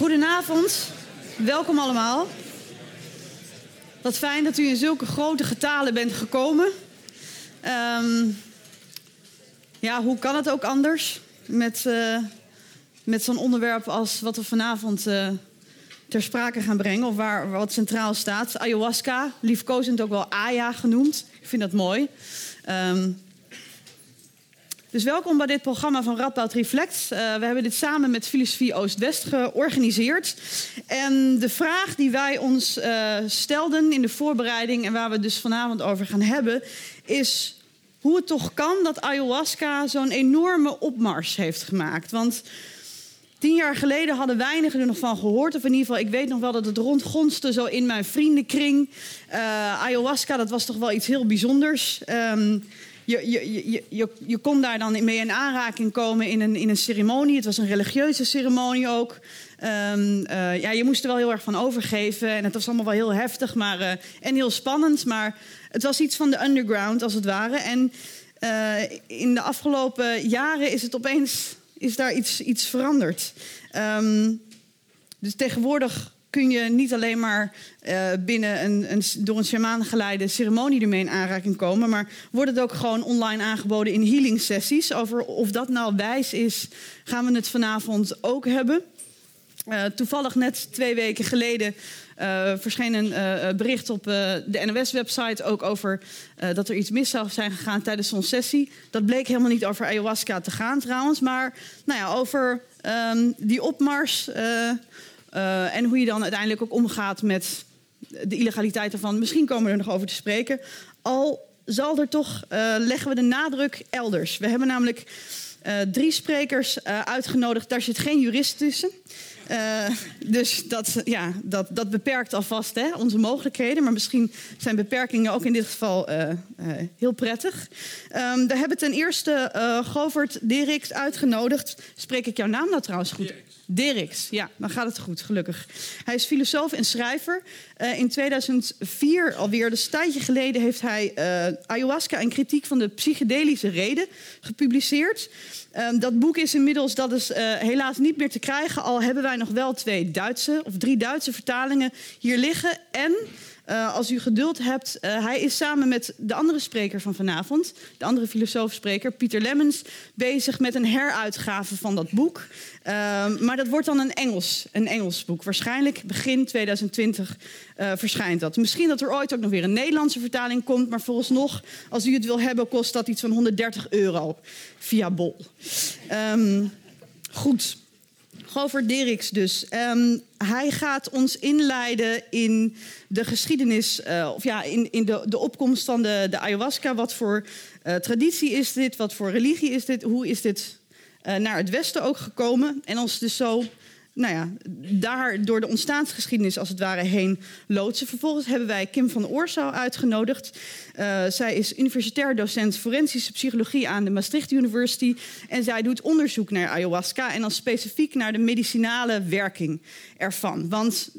Goedenavond, welkom allemaal. Wat fijn dat u in zulke grote getalen bent gekomen. Ehm, ja, hoe kan het ook anders met, eh, met zo'n onderwerp als wat we vanavond uh, ter sprake gaan brengen, of waar wat centraal staat? Ayahuasca, liefkozend ook wel Aya genoemd. Ik vind dat mooi. Um, dus welkom bij dit programma van Radboud Reflect. Uh, we hebben dit samen met Filosofie Oost-West georganiseerd. En de vraag die wij ons uh, stelden in de voorbereiding en waar we dus vanavond over gaan hebben, is hoe het toch kan dat ayahuasca zo'n enorme opmars heeft gemaakt. Want Tien jaar geleden hadden weinigen er nog van gehoord. Of in ieder geval, ik weet nog wel dat het rondgonste zo in mijn vriendenkring. Uh, ayahuasca, dat was toch wel iets heel bijzonders. Um, je, je, je, je, je kon daar dan mee in aanraking komen in een, in een ceremonie. Het was een religieuze ceremonie ook. Um, uh, ja, je moest er wel heel erg van overgeven. En het was allemaal wel heel heftig maar, uh, en heel spannend. Maar het was iets van de underground, als het ware. En uh, in de afgelopen jaren is het opeens is daar iets, iets veranderd. Um, dus tegenwoordig kun je niet alleen maar uh, binnen een, een, door een shamaan geleide ceremonie ermee in aanraking komen, maar wordt het ook gewoon online aangeboden in healing sessies. Over of dat nou wijs is, gaan we het vanavond ook hebben. Uh, toevallig net twee weken geleden uh, verscheen een bericht op de NOS-website ook over dat er iets mis zou zijn gegaan tijdens zo'n sessie. Dat bleek helemaal niet over ayahuasca te gaan trouwens, maar nou ja, over um, die opmars uh, en hoe je dan uiteindelijk ook omgaat met de illegaliteit ervan. Misschien komen we er nog over te spreken. Al zal er toch, uh, leggen we de nadruk elders. We hebben namelijk uh, drie sprekers uitgenodigd. Daar zit geen jurist tussen. Dus dat, ja, dat, dat beperkt alvast hè, onze mogelijkheden. Maar misschien zijn beperkingen ook in dit geval heel prettig. Um, we hebben ten eerste Govert Deriks uitgenodigd. Spreek ik jouw naam nou trouwens goed? Derix, ja, dan gaat het goed, gelukkig. Hij is filosoof en schrijver. Uh, in 2004 alweer, dus een tijdje geleden, heeft hij uh, ayahuasca en kritiek van de psychedelische reden gepubliceerd. Um, dat boek is inmiddels, dat is uh, helaas niet meer te krijgen, al hebben wij nog wel twee Duitse of drie Duitse vertalingen hier liggen. En uh, als u geduld hebt, uh, hij is samen met de andere spreker van vanavond, de andere filosoof-spreker, Pieter Lemmens, bezig met een heruitgave van dat boek. Uh, maar dat wordt dan een Engels, een Engels boek. Waarschijnlijk begin 2020 uh, verschijnt dat. Misschien dat er ooit ook nog weer een Nederlandse vertaling komt, maar vooralsnog, als u het wil hebben, kost dat iets van 130 euro via Bol. Um, goed. Govert Deriks dus. Um, hij gaat ons inleiden in de geschiedenis, uh, of ja, in, in de, de opkomst van de, de ayahuasca. Wat voor uh, traditie is dit? Wat voor religie is dit? Hoe is dit uh, naar het Westen ook gekomen? En ons dus zo nou ja, daar door de ontstaansgeschiedenis als het ware heen loodsen. Vervolgens hebben wij Kim van Oorsouw uitgenodigd. Uh, zij is universitair docent forensische psychologie aan de Maastricht University. En zij doet onderzoek naar ayahuasca en dan specifiek naar de medicinale werking ervan. Want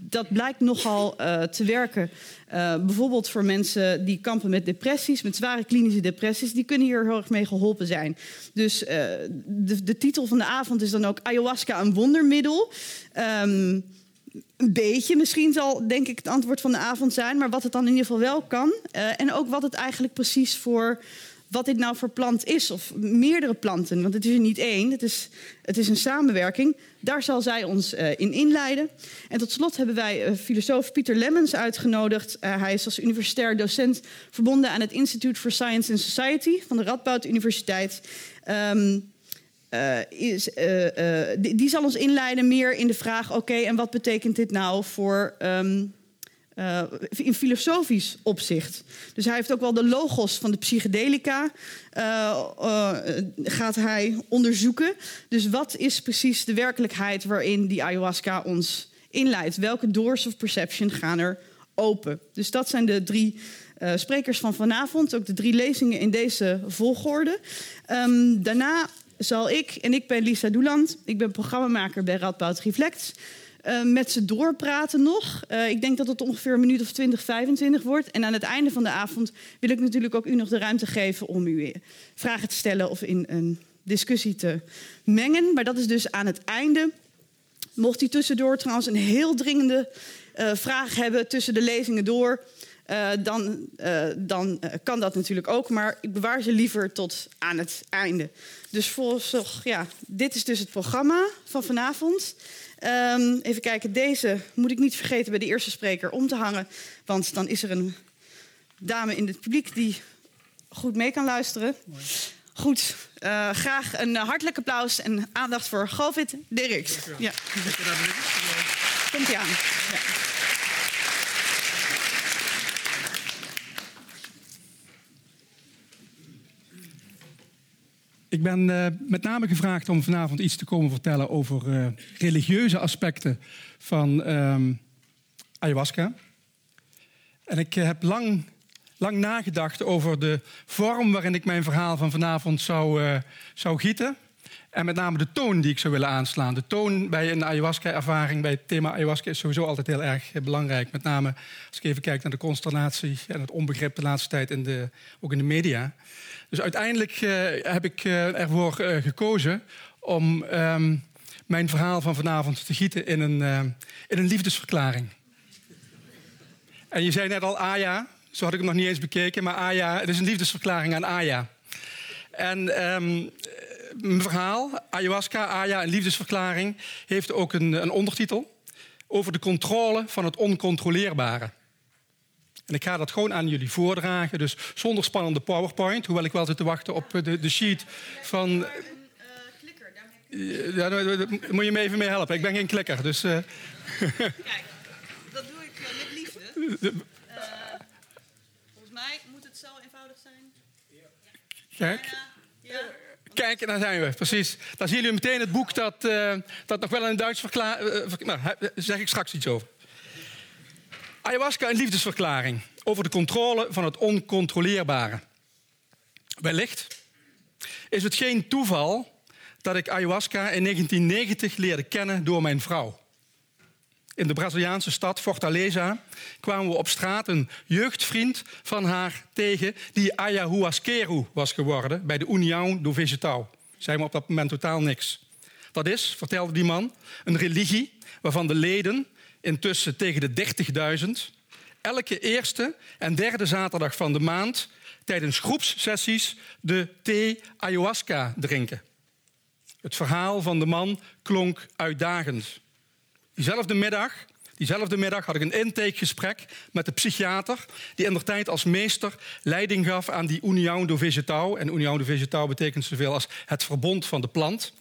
dat blijkt nogal uh, te werken. Uh, bijvoorbeeld voor mensen die kampen met depressies, met zware klinische depressies, die kunnen hier heel erg mee geholpen zijn. Dus uh, de, de, titel van de avond is dan ook Ayahuasca, een wondermiddel. Um, een beetje misschien zal, denk ik, het antwoord van de avond zijn, maar wat het dan in ieder geval wel kan. Uh, en ook wat het eigenlijk precies voor wat dit nou voor plant is, of meerdere planten, want het is er niet één, het is, het is een samenwerking. Daar zal zij ons uh, in inleiden. En tot slot hebben wij uh, filosoof Pieter Lemmens uitgenodigd. Uh, hij is als universitair docent verbonden aan het Institute for Science and Society van de Radboud Universiteit. Um, is, die, die, zal ons inleiden meer in de vraag: oké, en wat betekent dit nou voor um, uh, in filosofisch opzicht. Dus hij heeft ook wel de logos van de psychedelica uh, uh, gaat hij onderzoeken. Dus wat is precies de werkelijkheid waarin die ayahuasca ons inleidt? Welke doors of perception gaan er open? Dus dat zijn de drie sprekers van vanavond. Ook de drie lezingen in deze volgorde. Um, daarna zal ik, en ik ben Lisa Doeland, ik ben programmamaker bij Radboud Reflect uh, met ze doorpraten nog. Uh, ik denk dat het ongeveer een minuut of 20, 25 wordt. En aan het einde van de avond wil ik natuurlijk ook u nog de ruimte geven om u vragen te stellen of in een discussie te mengen. Maar dat is dus aan het einde Mocht u tussendoor trouwens een heel dringende vraag hebben tussen de lezingen door, dan, dan kan dat natuurlijk ook. Maar ik bewaar ze liever tot aan het einde. Dus volgens, ja, dit is dus het programma van vanavond. Um, even kijken, deze moet ik niet vergeten bij de eerste spreker om te hangen. Want dan is er een dame in het publiek die goed mee kan luisteren. Mooi. Goed, uh, graag een hartelijk applaus en aandacht voor Govit Dirks. Ja. Komt ie aan. Ja. Ik ben uh, met name gevraagd om vanavond iets te komen vertellen over uh, religieuze aspecten van um, ayahuasca. En ik heb lang lang nagedacht over de vorm waarin ik mijn verhaal van vanavond zou, zou gieten. En met name de toon die ik zou willen aanslaan. De toon bij een ayahuasca-ervaring, bij het thema ayahuasca, is sowieso altijd heel erg belangrijk. Met name als ik even kijk naar de consternatie en het onbegrip de laatste tijd, in de, ook in de media. Dus uiteindelijk uh, heb ik uh, ervoor gekozen om um, mijn verhaal van vanavond te gieten in een, in een liefdesverklaring. En je zei net al, Aya, zo had ik hem nog niet eens bekeken. Maar Aya, het is een liefdesverklaring aan Aya. En um, mijn verhaal, ayahuasca, Aya, een liefdesverklaring, heeft ook een, een ondertitel over de controle van het oncontroleerbare. En ik ga dat gewoon aan jullie voordragen, dus zonder spannende PowerPoint, hoewel ik wel zit te wachten op de, de sheet van. Ja, daar moet je me even mee helpen. Ik ben geen klikker, dus. Uh... Kijk, dat doe ik uh, met liefde. Kijk. Kijk, daar zijn we, precies. Dan zien jullie meteen het boek dat, uh, dat nog wel in het Duits verklaart. Uh, nou, daar zeg ik straks iets over. Ayahuasca, een liefdesverklaring over de controle van het oncontroleerbare. Wellicht is het geen toeval dat ik ayahuasca in 1990 leerde kennen door mijn vrouw. In de Braziliaanse stad Fortaleza kwamen we op straat een jeugdvriend van haar tegen die ayahuasqueiro was geworden bij de União do Vegetal. Zei me op dat moment totaal niks. Dat is, vertelde die man, een religie waarvan de leden intussen tegen de 30.000 elke eerste en derde zaterdag van de maand tijdens groepssessies de thee ayahuasca drinken. Het verhaal van de man klonk uitdagend. Diezelfde middag, diezelfde middag had ik een intakegesprek met de psychiater... die in de tijd als meester leiding gaf aan die União do Vegetal. En União do Vegetal betekent zoveel als het verbond van de plant.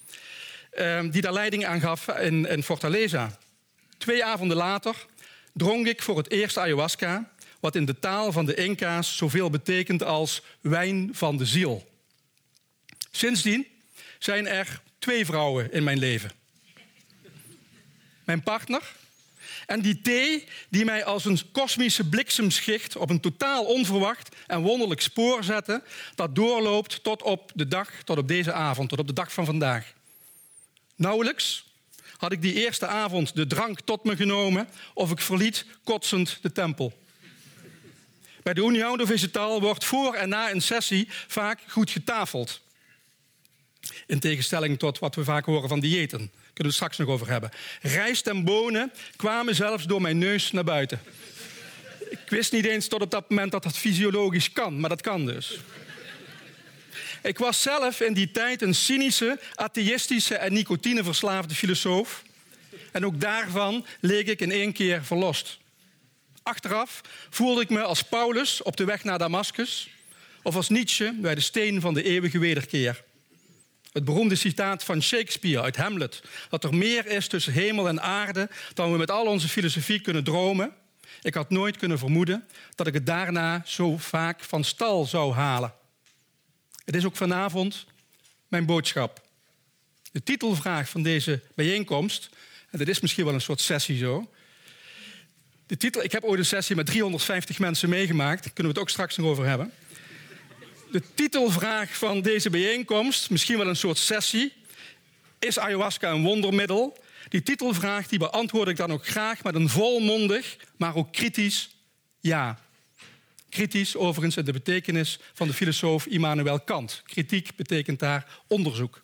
Ehm, die daar leiding aan gaf in, in Fortaleza. Twee avonden later dronk ik voor het eerst ayahuasca... wat in de taal van de Inca's zoveel betekent als wijn van de ziel. Sindsdien zijn er twee vrouwen in mijn leven mijn partner. En die thee die mij als een kosmische bliksemschicht op een totaal onverwacht en wonderlijk spoor zette, dat doorloopt tot op de dag, tot op deze avond, tot op de dag van vandaag. Nauwelijks had ik die eerste avond de drank tot me genomen of ik verliet kotsend de tempel. Bij de União do Vegetal wordt voor en na een sessie vaak goed getafeld. In tegenstelling tot wat we vaak horen van diëten. Kunnen we het straks nog over hebben. Rijst en bonen kwamen zelfs door mijn neus naar buiten. Ik wist niet eens tot op dat moment dat dat fysiologisch kan, maar dat kan dus. Ik was zelf in die tijd een cynische, atheïstische en nicotineverslaafde filosoof. En ook daarvan leek ik in één keer verlost. Achteraf voelde ik me als Paulus op de weg naar Damascus of als Nietzsche bij de steen van de eeuwige wederkeer. Het beroemde citaat van Shakespeare uit Hamlet: dat er meer is tussen hemel en aarde dan we met al onze filosofie kunnen dromen. Ik had nooit kunnen vermoeden dat ik het daarna zo vaak van stal zou halen. Het is ook vanavond mijn boodschap. De titelvraag van deze bijeenkomst, en dat is misschien wel een soort sessie zo. De titel, ik heb ooit een sessie met 350 mensen meegemaakt, daar kunnen we het ook straks nog over hebben de titelvraag van deze bijeenkomst, misschien wel een soort sessie. Is ayahuasca een wondermiddel? Die titelvraag die beantwoord ik dan ook graag met een volmondig, maar ook kritisch ja. Kritisch overigens in de betekenis van de filosoof Immanuel Kant. Kritiek betekent daar onderzoek.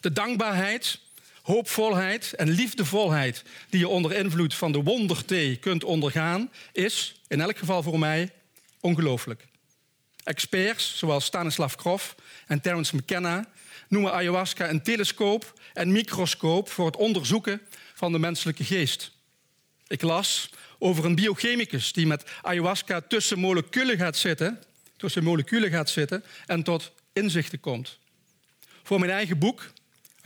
De dankbaarheid hoopvolheid en liefdevolheid die je onder invloed van de wonderthee kunt ondergaan, is, in elk geval voor mij, ongelooflijk. Experts zoals Stanislav Grof en Terence McKenna noemen ayahuasca een telescoop en microscoop voor het onderzoeken van de menselijke geest. Ik las over een biochemicus die met ayahuasca tussen moleculen gaat zitten, tussen moleculen gaat zitten en tot inzichten komt. Voor mijn eigen boek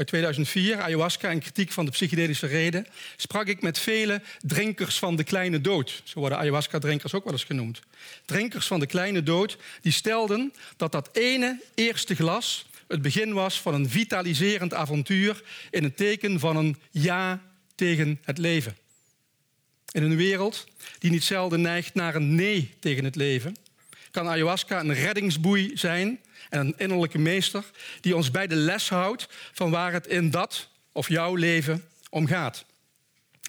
uit 2004, Ayahuasca en kritiek van de psychedelische reden, sprak ik met vele drinkers van de kleine dood. Zo worden ayahuasca-drinkers ook wel eens genoemd. Drinkers van de kleine dood, die stelden dat dat ene eerste glas het begin was van een vitaliserend avontuur in het teken van een ja tegen het leven. In een wereld die niet zelden neigt naar een nee tegen het leven, kan ayahuasca een reddingsboei zijn en een innerlijke meester die ons bij de les houdt van waar het in dat of jouw leven om gaat.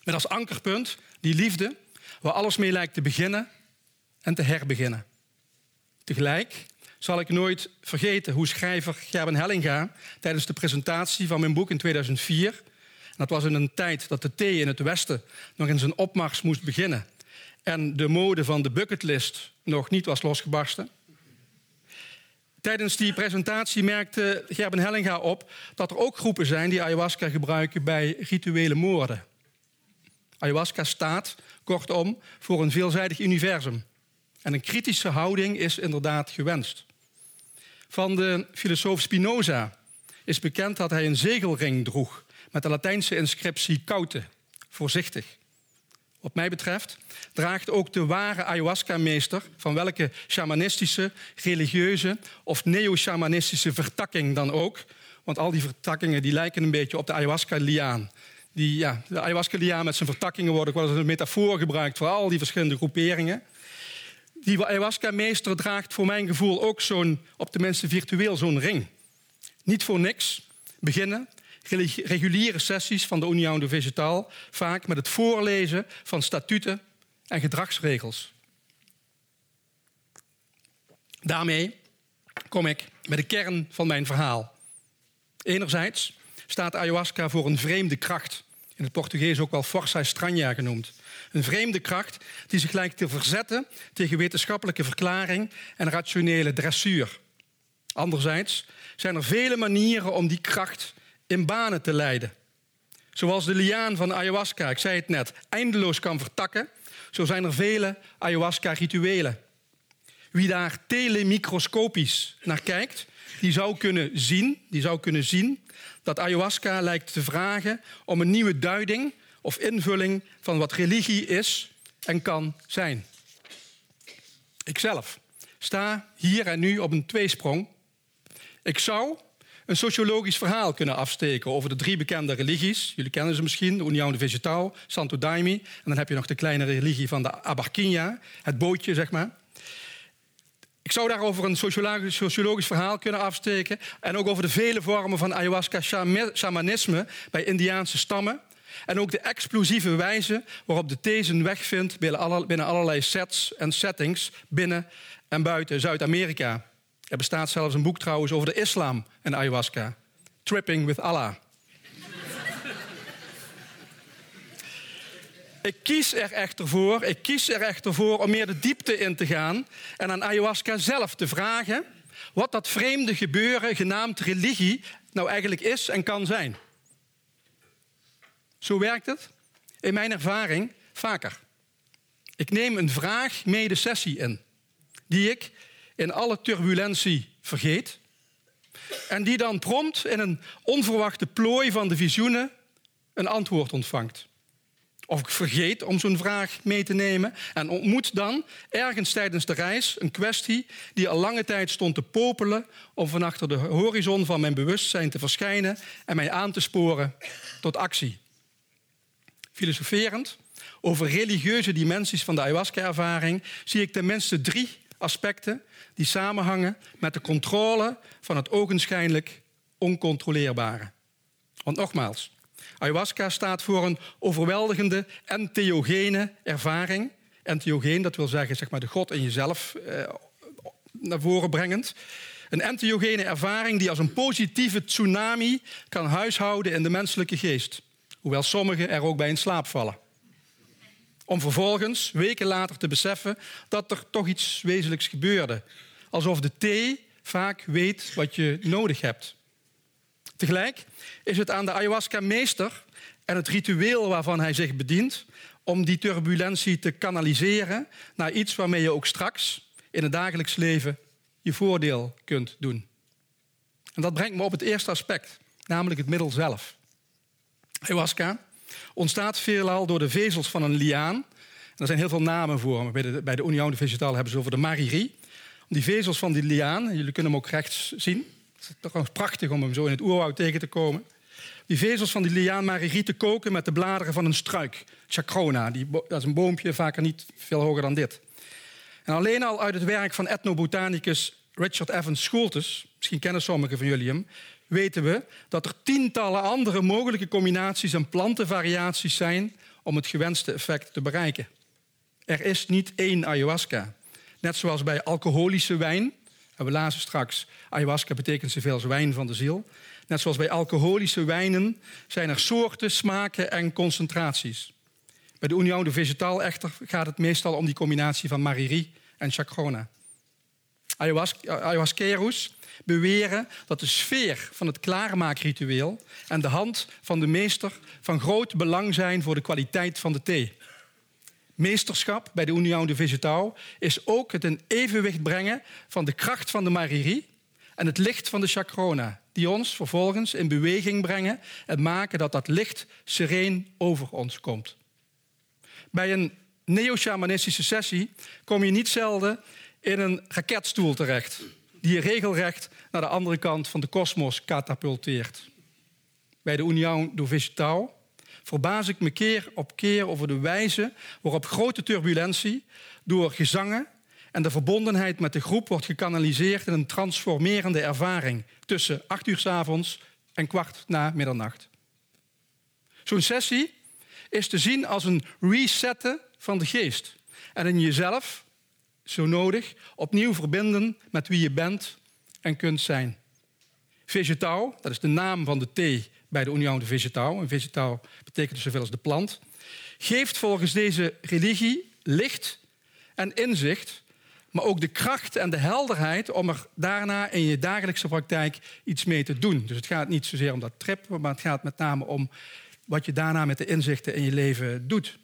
Met als ankerpunt die liefde waar alles mee lijkt te beginnen en te herbeginnen. Tegelijk zal ik nooit vergeten hoe schrijver Gerben Hellinga tijdens de presentatie van mijn boek in 2004, en dat was in een tijd dat de thee in het Westen nog in zijn opmars moest beginnen en de mode van de bucketlist nog niet was losgebarsten, Tijdens die presentatie merkte Gerben Hellinga op dat er ook groepen zijn die ayahuasca gebruiken bij rituele moorden. Ayahuasca staat, kortom, voor een veelzijdig universum. En een kritische houding is inderdaad gewenst. Van de filosoof Spinoza is bekend dat hij een zegelring droeg met de Latijnse inscriptie caute, voorzichtig. Wat mij betreft draagt ook de ware ayahuasca-meester, van welke shamanistische, religieuze of neo-shamanistische vertakking dan ook, want al die vertakkingen die lijken een beetje op de ayahuasca-liaan. Die, ja, de ayahuasca-liaan met zijn vertakkingen wordt ook wel als een metafoor gebruikt voor al die verschillende groeperingen. Die ayahuasca-meester draagt voor mijn gevoel ook zo'n, op tenminste virtueel, zo'n ring. Niet voor niks beginnen reguliere sessies van de União do Vegetal, vaak met het voorlezen van statuten en gedragsregels. Daarmee kom ik bij de kern van mijn verhaal. Enerzijds staat ayahuasca voor een vreemde kracht, in het Portugees ook wel força estranha genoemd. Een vreemde kracht die zich lijkt te verzetten tegen wetenschappelijke verklaring en rationele dressuur. Anderzijds zijn er vele manieren om die kracht in banen te leiden. Zoals de liaan van ayahuasca, ik zei het net, eindeloos kan vertakken, zo zijn er vele ayahuasca-rituelen. Wie daar telemicroscopisch naar kijkt, die zou kunnen zien, die zou kunnen zien dat ayahuasca lijkt te vragen om een nieuwe duiding of invulling van wat religie is en kan zijn. Ikzelf sta hier en nu op een tweesprong. Ik zou een sociologisch verhaal kunnen afsteken over de drie bekende religies. Jullie kennen ze misschien, de de Vegetal, Santo Daime. En dan heb je nog de kleine religie van de Abarquinha, het bootje, zeg maar. Ik zou daarover een sociologisch, sociologisch verhaal kunnen afsteken. En ook over de vele vormen van ayahuasca-shamanisme bij Indiaanse stammen. En ook de explosieve wijze waarop de thee zijn weg vindt binnen allerlei sets en settings binnen en buiten Zuid-Amerika. Er bestaat zelfs een boek trouwens over de islam en ayahuasca. Tripping with Allah. Ik kies er echter voor, ik kies er echter voor om meer de diepte in te gaan en aan ayahuasca zelf te vragen wat dat vreemde gebeuren genaamd religie nou eigenlijk is en kan zijn. Zo werkt het in mijn ervaring vaker. Ik neem een vraag mee de sessie in, die ik in alle turbulentie vergeet. En die dan prompt in een onverwachte plooi van de visioenen een antwoord ontvangt. Of ik vergeet om zo'n vraag mee te nemen en ontmoet dan ergens tijdens de reis een kwestie die al lange tijd stond te popelen om van achter de horizon van mijn bewustzijn te verschijnen en mij aan te sporen tot actie. Filosoferend over religieuze dimensies van de ayahuasca-ervaring zie ik tenminste drie aspecten die samenhangen met de controle van het ogenschijnlijk oncontroleerbare. Want nogmaals, ayahuasca staat voor een overweldigende entheogene ervaring. Entheogeen, dat wil zeggen zeg maar, de God in jezelf eh, naar voren brengend. Een entheogene ervaring die als een positieve tsunami kan huishouden in de menselijke geest. Hoewel sommigen er ook bij in slaap vallen. Om vervolgens, weken later, te beseffen dat er toch iets wezenlijks gebeurde. Alsof de thee vaak weet wat je nodig hebt. Tegelijk is het aan de ayahuasca-meester en het ritueel waarvan hij zich bedient om die turbulentie te kanaliseren naar iets waarmee je ook straks in het dagelijks leven je voordeel kunt doen. En dat brengt me op het eerste aspect, namelijk het middel zelf. Ayahuasca ontstaat veelal door de vezels van een liaan. er zijn heel veel namen voor. Bij de, bij de Union hebben ze over de maririe. Die vezels van die liaan, jullie kunnen hem ook rechts zien. Het is toch prachtig om hem zo in het oerwoud tegen te komen. Die vezels van die liaan maririe te koken met de bladeren van een struik. Chacrona, die, dat is een boompje, vaker niet veel hoger dan dit. En alleen al uit het werk van etnobotanicus Richard Evans Schultes, misschien kennen sommigen van jullie hem, weten we dat er tientallen andere mogelijke combinaties en plantenvariaties zijn om het gewenste effect te bereiken. Er is niet één ayahuasca. Net zoals bij alcoholische wijn, en we lazen straks, ayahuasca betekent zoveel als wijn van de ziel. Net zoals bij alcoholische wijnen zijn er soorten, smaken en concentraties. Bij de Union de Vegetal echter gaat het meestal om die combinatie van Mariri en Chacrona. Ayahuasqueros beweren dat de sfeer van het klaarmaakritueel en de hand van de meester van groot belang zijn voor de kwaliteit van de thee. Meesterschap bij de Union de Vegetal is ook het in evenwicht brengen van de kracht van de Mariri en het licht van de Chacrona, die ons vervolgens in beweging brengen en maken dat dat licht sereen over ons komt. Bij een neo-shamanistische sessie kom je niet zelden in een raketstoel terecht, die je regelrecht naar de andere kant van de kosmos katapulteert. Bij de Union do Vegetal verbaas ik me keer op keer over de wijze waarop grote turbulentie door gezangen en de verbondenheid met de groep wordt gekanaliseerd in een transformerende ervaring tussen acht uur s avonds en kwart na middernacht. Zo'n sessie is te zien als een resetten van de geest. En in jezelf, zo nodig, opnieuw verbinden met wie je bent en kunt zijn. Vegetau, dat is de naam van de thee bij de Union de Vegetau. En vegetau betekent dus zoveel als de plant. Geeft volgens deze religie licht en inzicht, maar ook de kracht en de helderheid om er daarna in je dagelijkse praktijk iets mee te doen. Dus het gaat niet zozeer om dat trip, maar het gaat met name om wat je daarna met de inzichten in je leven doet.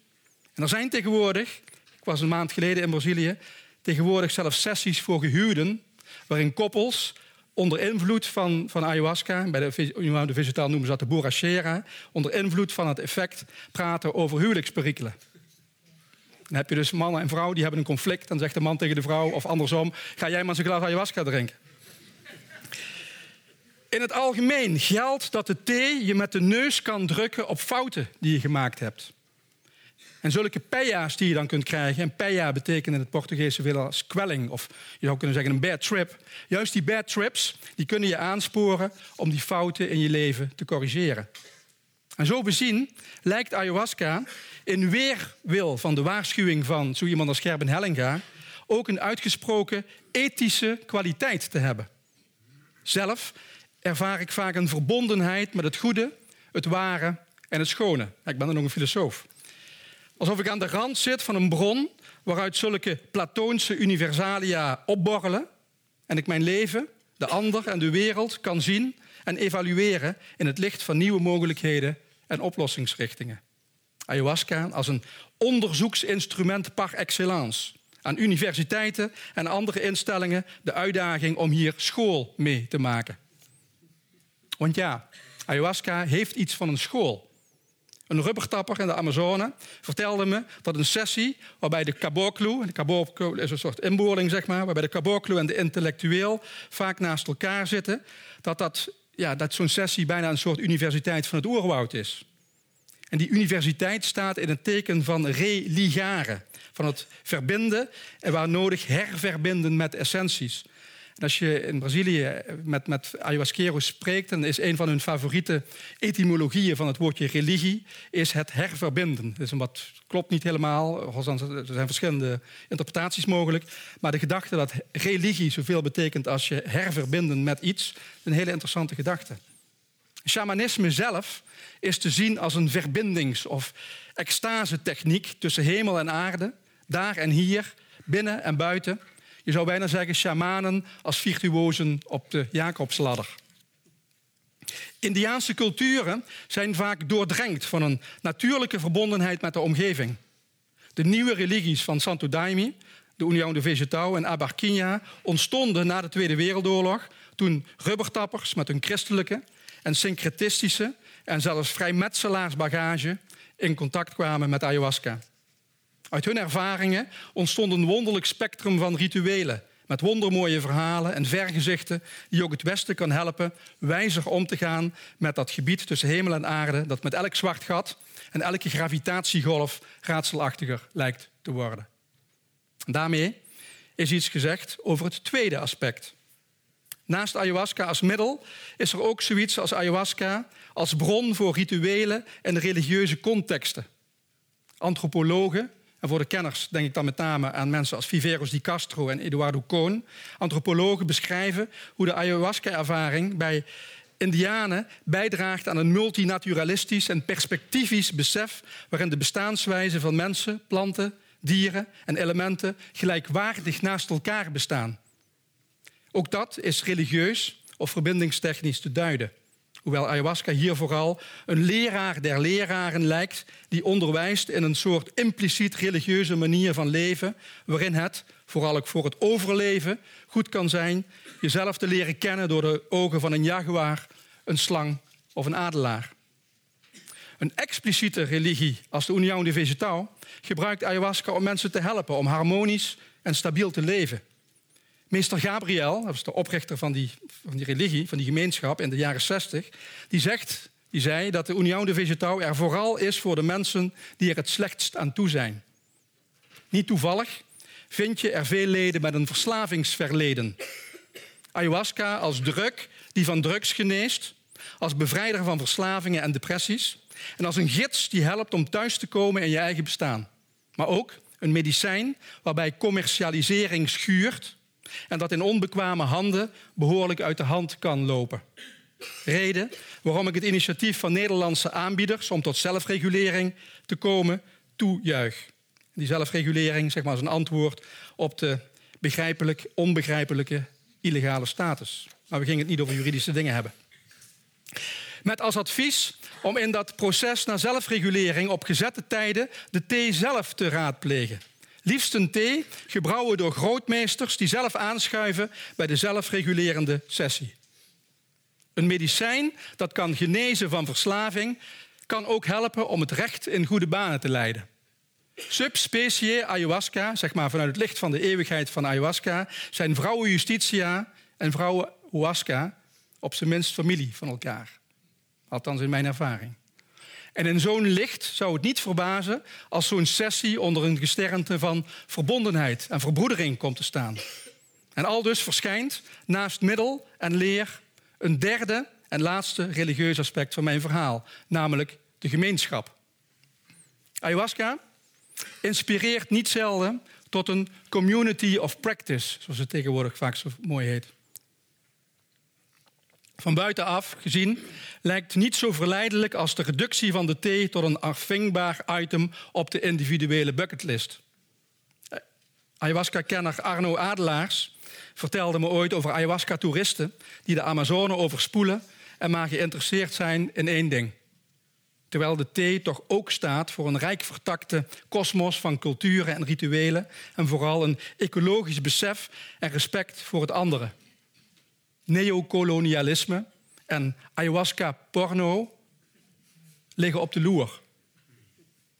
En er zijn tegenwoordig, ik was een maand geleden in Brazilië, tegenwoordig zelfs sessies voor gehuwden, waarin koppels onder invloed van, van ayahuasca, bij de, de Vegetal noemen ze dat de borrachera, onder invloed van het effect praten over huwelijksperikelen. Dan heb je dus mannen en vrouw die hebben een conflict. Dan zegt de man tegen de vrouw, of andersom, ga jij maar eens een glas ayahuasca drinken. In het algemeen geldt dat de thee je met de neus kan drukken op fouten die je gemaakt hebt. En zulke peya's die je dan kunt krijgen, en peya betekent in het Portugese veel als kwelling, of je zou kunnen zeggen een bad trip. Juist die bad trips, die kunnen je aansporen om die fouten in je leven te corrigeren. En zo bezien lijkt ayahuasca in weerwil van de waarschuwing van zo iemand als Gerben Hellinga ook een uitgesproken ethische kwaliteit te hebben. Zelf ervaar ik vaak een verbondenheid met het goede, het ware en het schone. Ik ben dan nog een filosoof. Alsof ik aan de rand zit van een bron waaruit zulke platoonse universalia opborrelen en ik mijn leven, de ander en de wereld kan zien en evalueren in het licht van nieuwe mogelijkheden en oplossingsrichtingen. Ayahuasca als een onderzoeksinstrument par excellence. Aan universiteiten en andere instellingen de uitdaging om hier school mee te maken. Want ja, ayahuasca heeft iets van een school. Een rubbertapper in de Amazone vertelde me dat een sessie waarbij de caboclo, de caboclo is een soort inboorling zeg maar, waarbij de caboclo en de intellectueel vaak naast elkaar zitten, dat, dat, ja, dat zo'n sessie bijna een soort universiteit van het oerwoud is. En die universiteit staat in het teken van religare, van het verbinden en waar nodig herverbinden met essenties. Als je in Brazilië met, met ayahuasqueros spreekt, dan is een van hun favoriete etymologieën van het woordje religie is het herverbinden. Dus wat klopt niet helemaal, er zijn verschillende interpretaties mogelijk. Maar de gedachte dat religie zoveel betekent als je herverbinden met iets, een hele interessante gedachte. Shamanisme zelf is te zien als een verbindings- of extase-techniek tussen hemel en aarde, daar en hier, binnen en buiten. Je zou bijna zeggen shamanen als virtuosen op de Jacobsladder. Indiaanse culturen zijn vaak doordrenkt van een natuurlijke verbondenheid met de omgeving. De nieuwe religies van Santo Daime, de União de Vegetal en Abarquinha ontstonden na de Tweede Wereldoorlog toen rubbertappers met hun christelijke en syncretistische en zelfs vrijmetselaarsbagage in contact kwamen met ayahuasca. Uit hun ervaringen ontstond een wonderlijk spectrum van rituelen met wondermooie verhalen en vergezichten die ook het Westen kan helpen wijzer om te gaan met dat gebied tussen hemel en aarde dat met elk zwart gat en elke gravitatiegolf raadselachtiger lijkt te worden. daarmee is iets gezegd over het tweede aspect. Naast ayahuasca als middel is er ook zoiets als ayahuasca als bron voor rituelen en religieuze contexten. Antropologen en voor de kenners denk ik dan met name aan mensen als Viveros di Castro en Eduardo Cohn. Antropologen beschrijven hoe de ayahuasca-ervaring bij Indianen bijdraagt aan een multinaturalistisch en perspectivisch besef waarin de bestaanswijze van mensen, planten, dieren en elementen gelijkwaardig naast elkaar bestaan. Ook dat is religieus of verbindingstechnisch te duiden. Hoewel ayahuasca hier vooral een leraar der leraren lijkt, die onderwijst in een soort impliciet religieuze manier van leven, waarin het, vooral ook voor het overleven, goed kan zijn jezelf te leren kennen door de ogen van een jaguar, een slang of een adelaar. Een expliciete religie als de União de Vegetal gebruikt ayahuasca om mensen te helpen om harmonisch en stabiel te leven. Meester Gabriel, dat de oprichter van die, van die religie, van die gemeenschap in de jaren 60, die, zegt, die zei dat de União de Vegetal er vooral is voor de mensen die er het slechtst aan toe zijn. Niet toevallig vind je er veel leden met een verslavingsverleden. Ayahuasca als druk die van drugs geneest, als bevrijder van verslavingen en depressies en als een gids die helpt om thuis te komen in je eigen bestaan. Maar ook een medicijn waarbij commercialisering schuurt en dat in onbekwame handen behoorlijk uit de hand kan lopen. Reden waarom ik het initiatief van Nederlandse aanbieders om tot zelfregulering te komen toejuich. Die zelfregulering zeg maar, is een antwoord op de begrijpelijk onbegrijpelijke illegale status. Maar we gingen het niet over juridische dingen hebben. Met als advies om in dat proces naar zelfregulering op gezette tijden de thee zelf te raadplegen. Liefst een thee, gebrouwen door grootmeesters die zelf aanschuiven bij de zelfregulerende sessie. Een medicijn dat kan genezen van verslaving, kan ook helpen om het recht in goede banen te leiden. Subspecie ayahuasca, zeg maar vanuit het licht van de eeuwigheid van ayahuasca, zijn vrouwen justitia en vrouwen huasca op zijn minst familie van elkaar. Althans in mijn ervaring. En in zo'n licht zou het niet verbazen als zo'n sessie onder een gesternte van verbondenheid en verbroedering komt te staan. En al dus verschijnt naast middel en leer een derde en laatste religieus aspect van mijn verhaal, namelijk de gemeenschap. Ayahuasca inspireert niet zelden tot een community of practice, zoals het tegenwoordig vaak zo mooi heet. Van buitenaf gezien lijkt niet zo verleidelijk als de reductie van de thee tot een afvingbaar item op de individuele bucketlist. Ayahuasca-kenner Arno Adelaars vertelde me ooit over ayahuasca-toeristen die de Amazone overspoelen en maar geïnteresseerd zijn in één ding. Terwijl de thee toch ook staat voor een rijk vertakte kosmos van culturen en rituelen en vooral een ecologisch besef en respect voor het andere neocolonialisme en ayahuasca-porno liggen op de loer.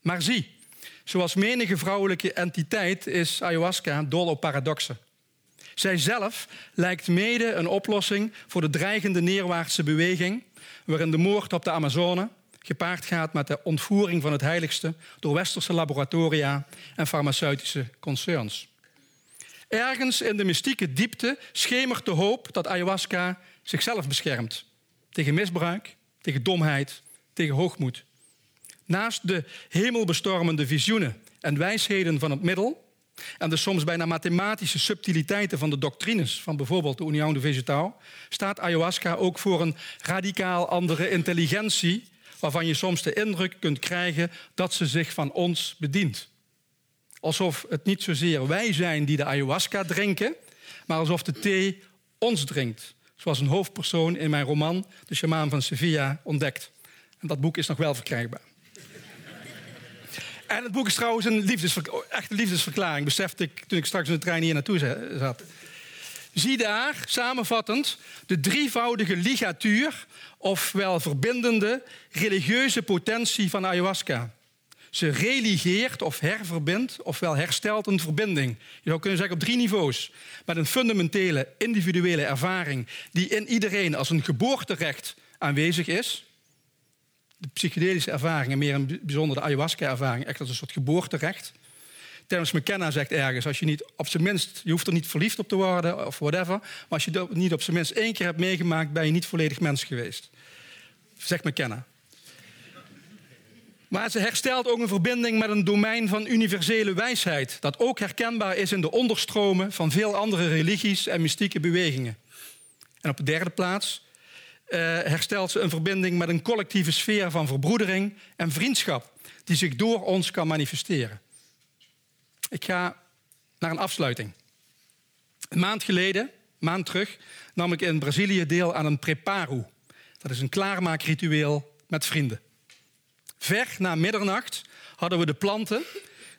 Maar zie, zoals menige vrouwelijke entiteit is ayahuasca dol op paradoxen. Zij zelf lijkt mede een oplossing voor de dreigende neerwaartse beweging, waarin de moord op de Amazone gepaard gaat met de ontvoering van het heiligste door westerse laboratoria en farmaceutische concerns. Ergens in de mystieke diepte schemert de hoop dat ayahuasca zichzelf beschermt. Tegen misbruik, tegen domheid, tegen hoogmoed. Naast de hemelbestormende visioenen en wijsheden van het middel en de soms bijna mathematische subtiliteiten van de doctrines van bijvoorbeeld de Union de Vegetal, staat ayahuasca ook voor een radicaal andere intelligentie, waarvan je soms de indruk kunt krijgen dat ze zich van ons bedient. Alsof het niet zozeer wij zijn die de ayahuasca drinken, maar alsof de thee ons drinkt. Zoals een hoofdpersoon in mijn roman De Shamaan van Sevilla ontdekt. En dat boek is nog wel verkrijgbaar. En het boek is trouwens een liefdesver echte liefdesverklaring, besefte ik toen ik straks in de trein hier naartoe zat. Zie daar, samenvattend, de drievoudige ligatuur, ofwel verbindende religieuze potentie van ayahuasca. Ze religeert of herverbindt, ofwel herstelt een verbinding. Je zou kunnen zeggen op drie niveaus. Met een fundamentele individuele ervaring die in iedereen als een geboorterecht aanwezig is de psychedelische ervaringen, meer een bijzonder de ayahuasca-ervaring, echt als een soort geboorterecht. Terence McKenna zegt ergens, als je niet op zijn minst, je hoeft er niet verliefd op te worden of whatever, maar als je het niet op zijn minst één keer hebt meegemaakt, ben je niet volledig mens geweest. Zegt McKenna. Maar ze herstelt ook een verbinding met een domein van universele wijsheid, dat ook herkenbaar is in de onderstromen van veel andere religies en mystieke bewegingen. En op de derde plaats uh, herstelt ze een verbinding met een collectieve sfeer van verbroedering en vriendschap, die zich door ons kan manifesteren. Ik ga naar een afsluiting. Een maand geleden, maand terug, nam ik in Brazilië deel aan een preparo. Dat is een klaarmaakritueel met vrienden. Ver na middernacht hadden we de planten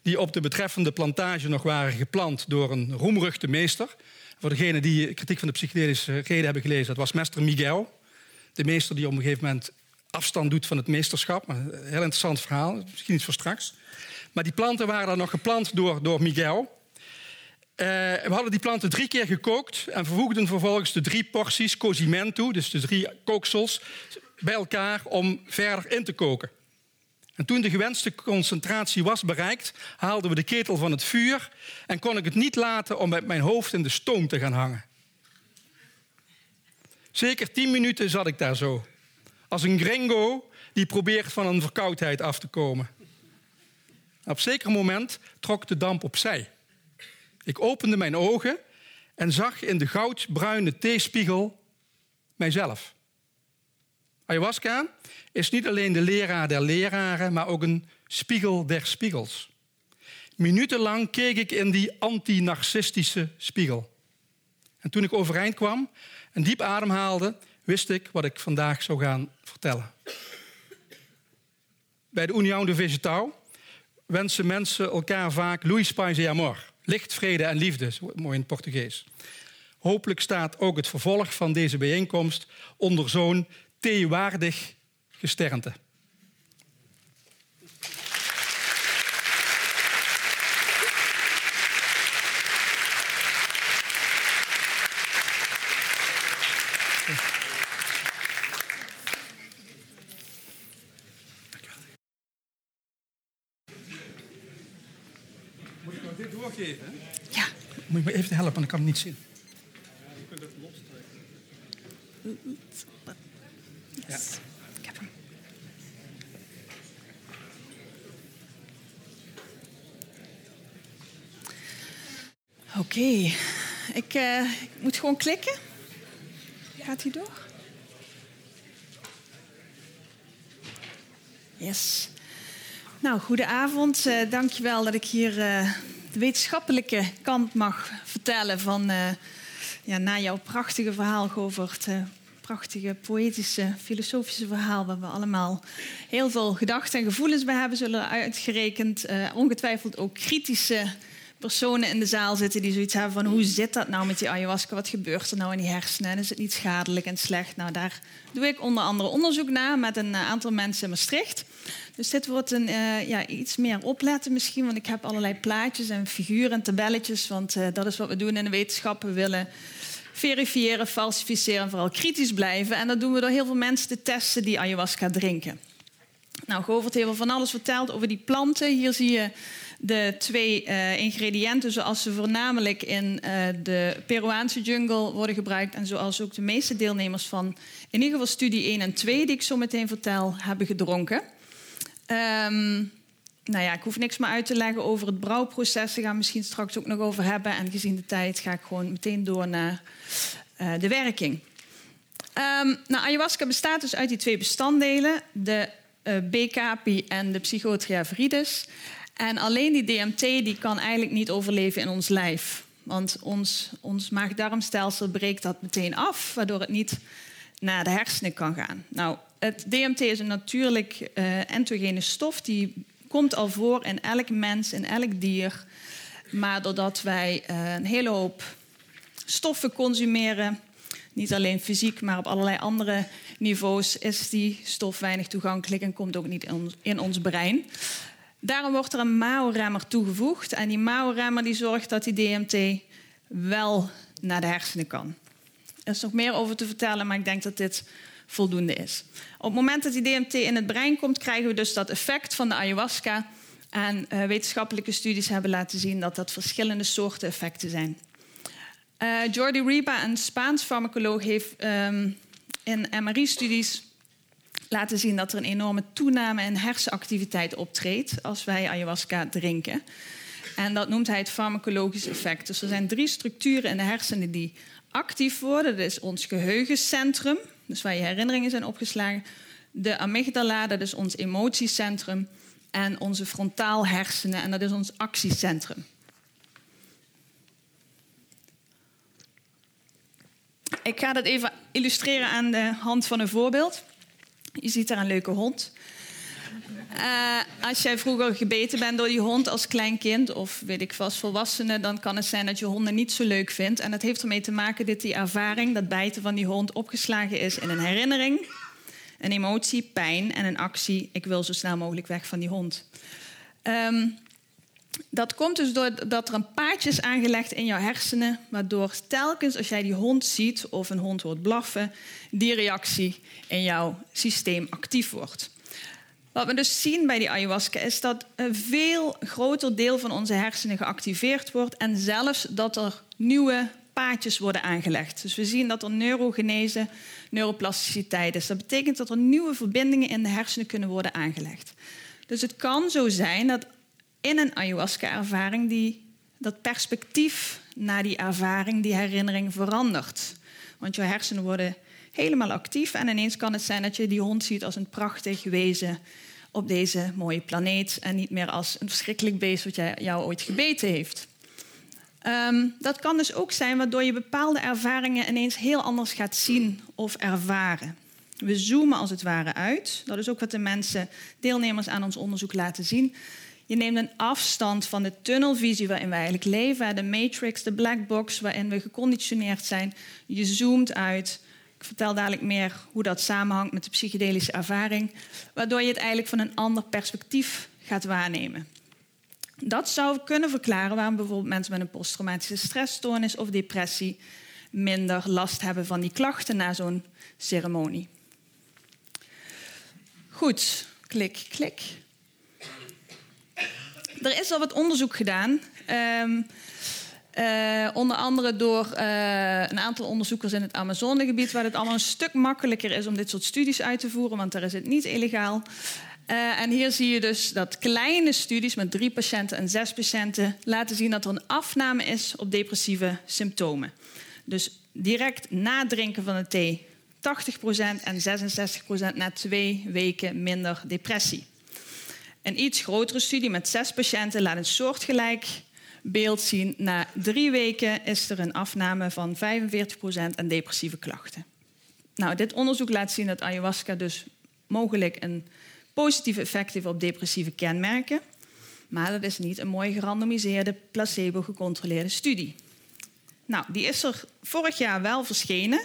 die op de betreffende plantage nog waren geplant door een roemruchte meester. Voor degenen die kritiek van de psychedelische reden hebben gelezen, dat was meester Miguel de meester die op een gegeven moment afstand doet van het meesterschap. Een heel interessant verhaal, misschien iets voor straks. Maar die planten waren dan nog geplant door, door Miguel. Uh, we hadden die planten drie keer gekookt en vervoegden vervolgens de drie porties cozimento, dus de drie kooksels, bij elkaar om verder in te koken. En toen de gewenste concentratie was bereikt, haalden we de ketel van het vuur en kon ik het niet laten om met mijn hoofd in de stoom te gaan hangen. Zeker tien minuten zat ik daar zo. Als een gringo die probeert van een verkoudheid af te komen. Op zeker moment trok de damp opzij. Ik opende mijn ogen en zag in de goudbruine theespiegel mijzelf. Ayahuasca is niet alleen de leraar der leraren, maar ook een spiegel der spiegels. Minutenlang keek ik in die anti-narcistische spiegel. En toen ik overeind kwam, en diep ademhaalde, wist ik wat ik vandaag zou gaan vertellen. Bij de União de Vegetal wensen mensen elkaar vaak Luis Paz e Amor. Licht, vrede en liefde, mooi in het Portugees. Hopelijk staat ook het vervolg van deze bijeenkomst onder zo'n theewaardig gesternte. Ja. Moet je me even helpen, want ik kan het niet zien. Je kunt het Ja. Heb hem. Oké, ik, uh, ik moet gewoon klikken. Gaat hij door? Yes. Nou, goedenavond. Uh, dankjewel dat ik hier uh, de wetenschappelijke kant mag vertellen van uh, ja, na jouw prachtige verhaal, Govert. Uh, prachtige, poëtische, filosofische verhaal... waar we allemaal heel veel gedachten en gevoelens bij hebben... zullen uitgerekend uh, ongetwijfeld ook kritische personen in de zaal zitten... die zoiets hebben van hoe zit dat nou met die ayahuasca? Wat gebeurt er nou in die hersenen? Is het niet schadelijk en slecht? Nou, daar doe ik onder andere onderzoek naar... met een aantal mensen in Maastricht... Dus dit wordt een, uh, ja, iets meer opletten misschien, want ik heb allerlei plaatjes en figuren en tabelletjes, want dat is wat we doen in de wetenschap. We willen verifiëren, falsificeren en vooral kritisch blijven. En dat doen we door heel veel mensen te testen die ayahuasca drinken. Nou, Govert heeft al van alles verteld over die planten. Hier zie je de twee uh, ingrediënten zoals ze voornamelijk in uh, de Peruaanse jungle worden gebruikt en zoals ook de meeste deelnemers van in ieder geval studie 1 en 2 die ik zo meteen vertel hebben gedronken. Um, nou ja, ik hoef niks meer uit te leggen over het brouwproces. Daar gaan we misschien straks ook nog over hebben. En gezien de tijd ga ik gewoon meteen door naar uh, de werking. Um, nou, ayahuasca bestaat dus uit die twee bestanddelen, de uh, B-capi en de Psychotria viridis. En alleen die DMT die kan eigenlijk niet overleven in ons lijf. Want ons, ons maag-darmstelsel breekt dat meteen af, waardoor het niet naar de hersenen kan gaan. Nou, het DMT is een natuurlijk uh, endogene stof die komt al voor in elk mens, in elk dier. Maar doordat wij uh, een hele hoop stoffen consumeren, niet alleen fysiek, maar op allerlei andere niveaus, is die stof weinig toegankelijk en komt ook niet in ons, in ons brein. Daarom wordt er een MAO-remmer toegevoegd. En die MAO-remmer die zorgt dat die DMT wel naar de hersenen kan. Er is nog meer over te vertellen, maar ik denk dat dit voldoende is. Op het moment dat die DMT in het brein komt, krijgen we dus dat effect van de ayahuasca. En uh, wetenschappelijke studies hebben laten zien dat dat verschillende soorten effecten zijn. Uh, Jordi Riba, een Spaans farmacoloog, heeft um, in MRI-studies laten zien dat er een enorme toename in hersenactiviteit optreedt als wij ayahuasca drinken. En dat noemt hij het farmacologisch effect. Dus er zijn drie structuren in de hersenen die actief worden. Dat is ons geheugencentrum, dus waar je herinneringen zijn opgeslagen. De amygdala, dat is ons emotiecentrum. En onze frontaal hersenen, en dat is ons actiecentrum. Ik ga dat even illustreren aan de hand van een voorbeeld. Je ziet daar een leuke hond. Uh, als jij vroeger gebeten bent door die hond als klein kind, of weet ik vast volwassene, dan kan het zijn dat je honden niet zo leuk vindt. En dat heeft ermee te maken dat die ervaring, dat bijten van die hond, opgeslagen is in een herinnering, een emotie, pijn en een actie. Ik wil zo snel mogelijk weg van die hond. Um, dat komt dus doordat er een paadje is aangelegd in jouw hersenen, waardoor telkens als jij die hond ziet of een hond hoort blaffen, die reactie in jouw systeem actief wordt. Wat we dus zien bij die ayahuasca is dat een veel groter deel van onze hersenen geactiveerd wordt en zelfs dat er nieuwe paadjes worden aangelegd. Dus we zien dat er neurogenese, neuroplasticiteit is. Dat betekent dat er nieuwe verbindingen in de hersenen kunnen worden aangelegd. Dus het kan zo zijn dat in een ayahuasca-ervaring die dat perspectief naar die ervaring, die herinnering verandert. Want je hersenen worden helemaal actief en ineens kan het zijn dat je die hond ziet als een prachtig wezen op deze mooie planeet en niet meer als een verschrikkelijk beest wat jou ooit gebeten heeft. Um, dat kan dus ook zijn waardoor je bepaalde ervaringen ineens heel anders gaat zien of ervaren. We zoomen als het ware uit. Dat is ook wat de mensen, deelnemers aan ons onderzoek laten zien. Je neemt een afstand van de tunnelvisie waarin we eigenlijk leven, de matrix, de black box waarin we geconditioneerd zijn. Je zoomt uit. Ik vertel dadelijk meer hoe dat samenhangt met de psychedelische ervaring, waardoor je het eigenlijk van een ander perspectief gaat waarnemen. Dat zou kunnen verklaren waarom bijvoorbeeld mensen met een posttraumatische stressstoornis of depressie minder last hebben van die klachten na zo'n ceremonie. Goed, klik, klik. Er is al wat onderzoek gedaan. Um, uh, onder andere door uh, een aantal onderzoekers in het Amazonegebied, waar het allemaal een stuk makkelijker is om dit soort studies uit te voeren, want daar is het niet illegaal. Uh, en hier zie je dus dat kleine studies met drie patiënten en zes patiënten laten zien dat er een afname is op depressieve symptomen. Dus direct na drinken van de thee 80% en 66% na twee weken minder depressie. Een iets grotere studie met zes patiënten laat een soortgelijk beeld zien. Na drie weken is er een afname van 45% aan depressieve klachten. Nou, dit onderzoek laat zien dat ayahuasca dus mogelijk een positief effect heeft op depressieve kenmerken. Maar dat is niet een mooi gerandomiseerde, placebo-gecontroleerde studie. Nou, die is er vorig jaar wel verschenen.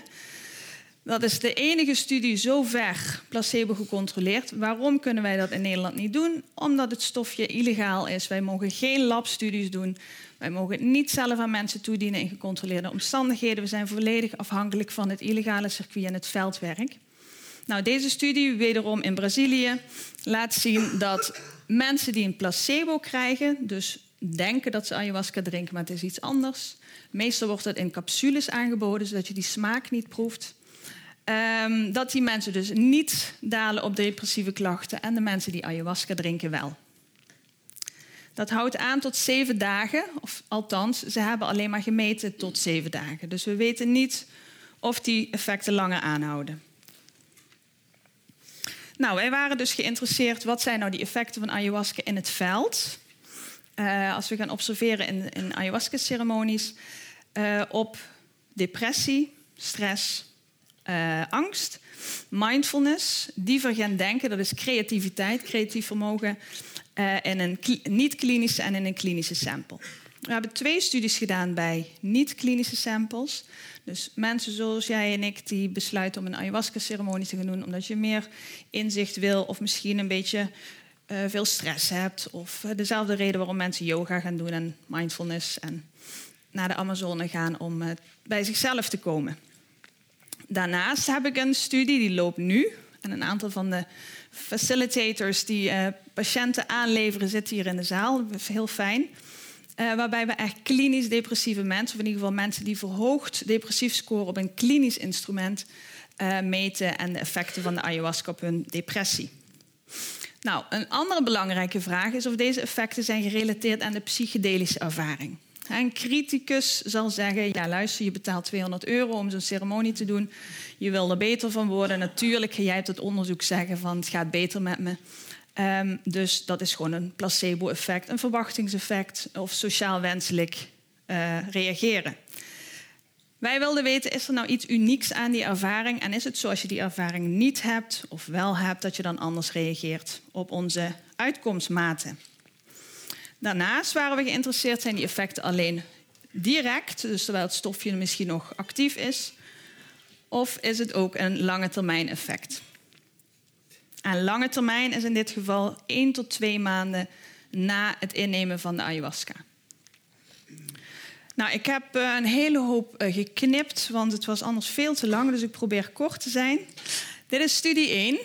Dat is de enige studie zover placebo gecontroleerd. Waarom kunnen wij dat in Nederland niet doen? Omdat het stofje illegaal is. Wij mogen geen labstudies doen. Wij mogen het niet zelf aan mensen toedienen in gecontroleerde omstandigheden. We zijn volledig afhankelijk van het illegale circuit en het veldwerk. Nou, deze studie, wederom in Brazilië, laat zien dat mensen die een placebo krijgen, dus denken dat ze ayahuasca drinken, maar het is iets anders. Meestal wordt het in capsules aangeboden, zodat je die smaak niet proeft. Um, dat die mensen dus niet dalen op depressieve klachten en de mensen die ayahuasca drinken wel. Dat houdt aan tot zeven dagen, of althans, ze hebben alleen maar gemeten tot zeven dagen. Dus we weten niet of die effecten langer aanhouden. Nou, wij waren dus geïnteresseerd, wat zijn nou die effecten van ayahuasca in het veld? Uh, als we gaan observeren in, in ayahuasca-ceremonies uh, op depressie, stress, uh, angst, mindfulness, divergent denken, dat is creativiteit, creatief vermogen, in een niet-klinische en in een klinische sample. We hebben twee studies gedaan bij niet-klinische samples. Dus mensen zoals jij en ik die besluiten om een ayahuasca-ceremonie te gaan doen omdat je meer inzicht wil of misschien een beetje uh, veel stress hebt. Of uh, dezelfde reden waarom mensen yoga gaan doen en mindfulness en naar de Amazone gaan om uh, bij zichzelf te komen. Daarnaast heb ik een studie die loopt nu. En een aantal van de facilitators die patiënten aanleveren zitten hier in de zaal. Dat is heel fijn. waarbij we echt klinisch depressieve mensen, of in ieder geval mensen die verhoogd depressief scoren op een klinisch instrument, meten en de effecten van de ayahuasca op hun depressie. Nou, een andere belangrijke vraag is of deze effecten zijn gerelateerd aan de psychedelische ervaring. Een criticus zal zeggen: Ja, luister, je betaalt 200 euro om zo'n ceremonie te doen. Je wil er beter van worden. Natuurlijk ga jij uit het onderzoek zeggen: van het gaat beter met me. Um, dus dat is gewoon een placebo-effect, een verwachtingseffect of sociaal wenselijk uh, reageren. Wij wilden weten, is er nou iets unieks aan die ervaring? En is het zo als je die ervaring niet hebt of wel hebt, dat je dan anders reageert op onze uitkomstmaten? Daarnaast waren we geïnteresseerd, zijn die effecten alleen direct, dus terwijl het stofje misschien nog actief is, of is het ook een lange termijn effect? En lange termijn is in dit geval 1 tot 2 maanden na het innemen van de ayahuasca. Nou, ik heb uh, een hele hoop uh, geknipt, want het was anders veel te lang, dus ik probeer kort te zijn. Dit is studie 1. Uh,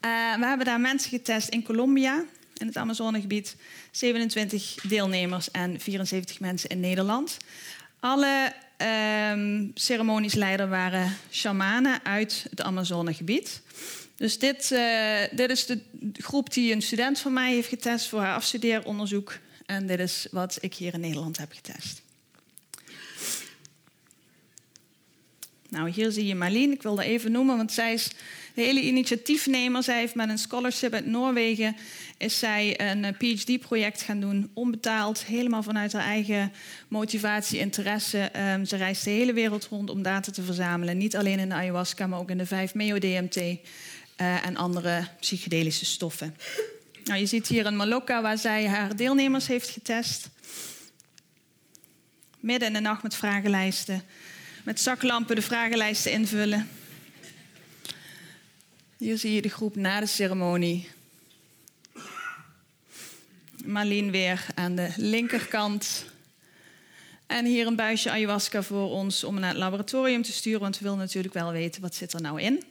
eh, we hebben daar mensen getest in Colombia, in het Amazonegebied. 27 deelnemers en 74 mensen in Nederland. Alle ehm, ceremoniesleider waren shamanen uit het Amazonegebied. Dus dit, dit is de groep die een student van mij heeft getest voor haar afstudeeronderzoek. En dit is wat ik hier in Nederland heb getest. Nou, hier zie je Marleen. Ik wil dat even noemen, want zij is de hele initiatiefnemer. Zij heeft met een scholarship uit Noorwegen is zij een eh, PhD-project gaan doen, onbetaald, helemaal vanuit haar eigen motivatie, interesse. Um, ze reist de hele wereld rond om data te verzamelen. Niet alleen in de ayahuasca, maar ook in de 5-MeO-DMT uh, eh, en andere psychedelische stoffen. Nou, je ziet hier een Malokka waar zij haar deelnemers heeft getest. Midden in de nacht met vragenlijsten met zaklampen de vragenlijsten invullen. Hier zie je de groep na de ceremonie. Marleen weer aan de linkerkant. En hier een buisje ayahuasca voor ons om naar het laboratorium te sturen, want we willen natuurlijk wel weten wat zit er nou in.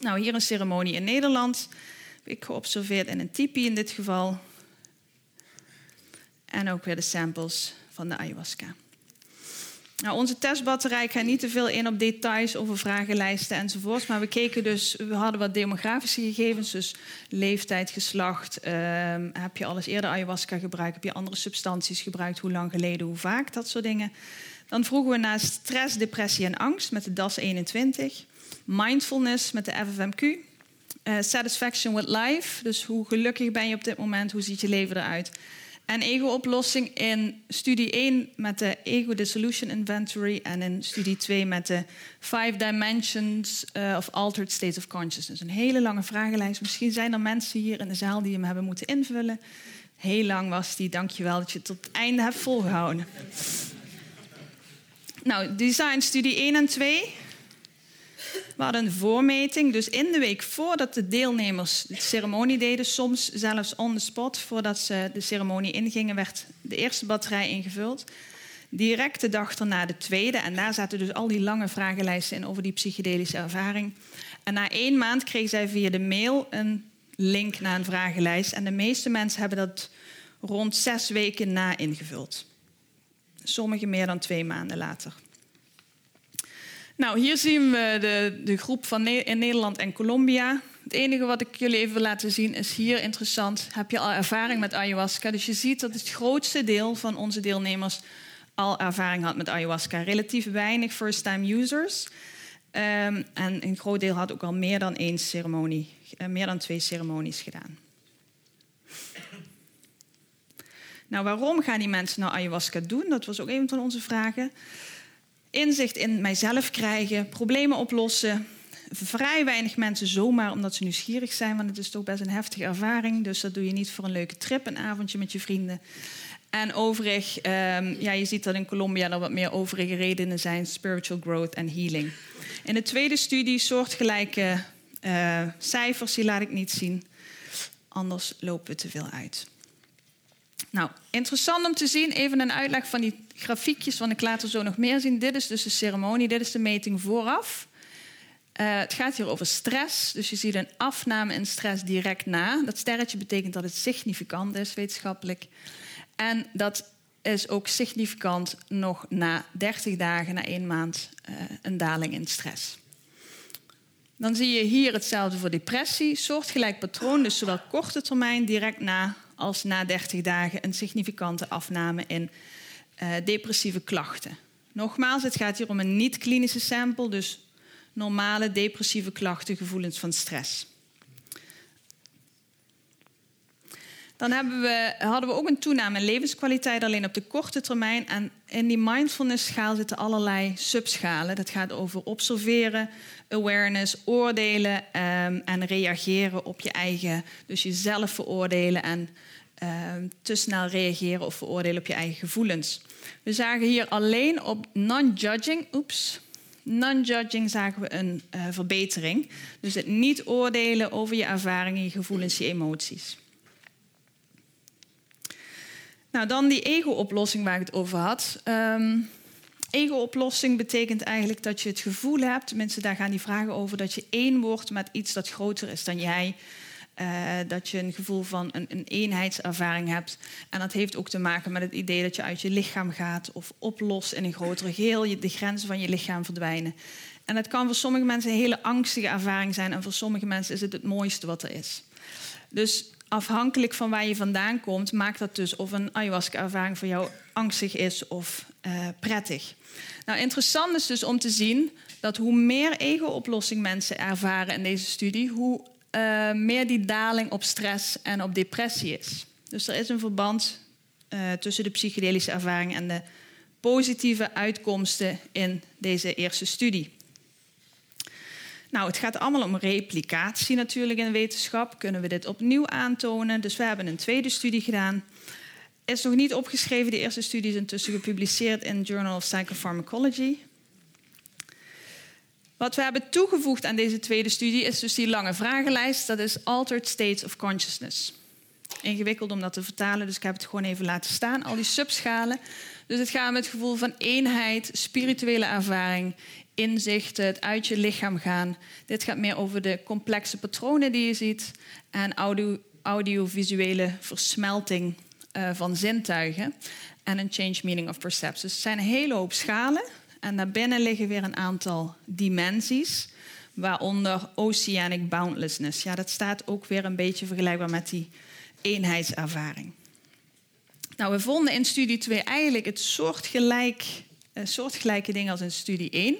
Nou, hier een ceremonie in Nederland. Heb ik geobserveerd in een tipi in dit geval. En ook weer de samples van de ayahuasca. Nou, onze testbatterij gaat niet te veel in op details over vragenlijsten enzovoorts. Maar we keken dus, we hadden wat demografische gegevens. Dus leeftijd, geslacht. Ehm, heb je alles eerder ayahuasca gebruikt? Heb je andere substanties gebruikt? Hoe lang geleden? Hoe vaak? Dat soort dingen. Dan vroegen we naar stress, depressie en angst met de DAS 21. Mindfulness met de FFMQ. Eh, satisfaction with life. Dus hoe gelukkig ben je op dit moment? Hoe ziet je leven eruit? En ego-oplossing in studie 1 met de Ego Dissolution Inventory en in studie 2 met de Five Dimensions uh, of Altered States of Consciousness. Een hele lange vragenlijst. Misschien zijn er mensen hier in de zaal die hem hebben moeten invullen. Heel lang was die. Dankjewel dat je het tot het einde hebt volgehouden. Nou, design studie 1 en 2 we hadden een voormeting, dus in de week voordat de deelnemers de ceremonie deden, soms zelfs on the spot, voordat ze de ceremonie ingingen, werd de eerste batterij ingevuld. Direct de dag erna de tweede, en daar zaten dus al die lange vragenlijsten in over die psychedelische ervaring. En na één maand kregen zij via de mail een link naar een vragenlijst. En de meeste mensen hebben dat rond zes weken na ingevuld. Sommigen meer dan twee maanden later. Nou, hier zien we de, de groep van in Nederland en Colombia. Het enige wat ik jullie even wil laten zien is hier interessant. Heb je al ervaring met ayahuasca? Dus je ziet dat het grootste deel van onze deelnemers al ervaring had met ayahuasca. Relatief weinig first-time users. Um, en een groot deel had ook al meer dan één ceremonie, uh, meer dan twee ceremonies gedaan. Nou, waarom gaan die mensen nou ayahuasca doen? Dat was ook een van onze vragen. Inzicht in mijzelf krijgen, problemen oplossen. Vrij weinig mensen zomaar omdat ze nieuwsgierig zijn, want het is toch best een heftige ervaring. Dus dat doe je niet voor een leuke trip, een avondje met je vrienden. En overig, um, ja, je ziet dat in Colombia er wat meer overige redenen zijn: spiritual growth en healing. In de tweede studie soortgelijke uh, cijfers, die laat ik niet zien. Anders lopen we te veel uit. Nou, interessant om te zien, even een uitleg van die grafiekjes, want ik laat er zo nog meer zien. Dit is dus de ceremonie, dit is de meting vooraf. Uh, het gaat hier over stress, dus je ziet een afname in stress direct na. Dat sterretje betekent dat het significant is, wetenschappelijk. En dat is ook significant nog na 30 dagen, na één maand, uh, een daling in stress. Dan zie je hier hetzelfde voor depressie, soortgelijk patroon, dus zowel korte termijn direct na als na 30 dagen een significante afname in uh, depressieve klachten. Nogmaals, het gaat hier om een niet-klinische sample, dus normale depressieve klachten, gevoelens van stress. Dan we, hadden we ook een toename in levenskwaliteit, alleen op de korte termijn. En in die mindfulness-schaal zitten allerlei subschalen. Dat gaat over observeren, awareness, oordelen um, en reageren op je eigen. Dus jezelf veroordelen en um, te snel reageren of veroordelen op je eigen gevoelens. We zagen hier alleen op non-judging, oeps, non-judging zagen we een uh, verbetering. Dus het niet oordelen over je ervaringen, je gevoelens, je emoties. Nou, dan die ego-oplossing waar ik het over had. Um, ego-oplossing betekent eigenlijk dat je het gevoel hebt, tenminste daar gaan die vragen over, dat je één wordt met iets dat groter is dan jij. Uh, dat je een gevoel van een, een, eenheidservaring hebt. En dat heeft ook te maken met het idee dat je uit je lichaam gaat of oplost in een groter geheel, je, de grenzen van je lichaam verdwijnen. En dat kan voor sommige mensen een hele angstige ervaring zijn en voor sommige mensen is het het mooiste wat er is. Dus afhankelijk van waar je vandaan komt, maakt dat dus of een ayahuasca-ervaring voor jou angstig is of uh, prettig. Nou, interessant is dus om te zien dat hoe meer ego-oplossing mensen ervaren in deze studie, hoe uh, meer die daling op stress en op depressie is. Dus er is een verband uh, tussen de psychedelische ervaring en de positieve uitkomsten in deze eerste studie. Nou, het gaat allemaal om replicatie natuurlijk in de wetenschap. Kunnen we dit opnieuw aantonen? Dus we hebben een tweede studie gedaan. Is nog niet opgeschreven. De eerste studie is intussen gepubliceerd in Journal of Psychopharmacology. Wat we hebben toegevoegd aan deze tweede studie is dus die lange vragenlijst. Dat is Altered States of Consciousness. Ingewikkeld om dat te vertalen, dus ik heb het gewoon even laten staan. Al die subschalen. Dus het gaat met het gevoel van eenheid, spirituele ervaring, inzichten, het uit je lichaam gaan. Dit gaat meer over de complexe patronen die je ziet en audio, audiovisuele versmelting uh, van zintuigen en een change meaning of perception. Dus het zijn een hele hoop schalen en daarbinnen liggen weer een aantal dimensies, waaronder oceanic boundlessness. Ja, dat staat ook weer een beetje vergelijkbaar met die eenheidservaring. Nou, we vonden in studie 2 eigenlijk het soortgelijk uh, soortgelijke dingen als in studie 1.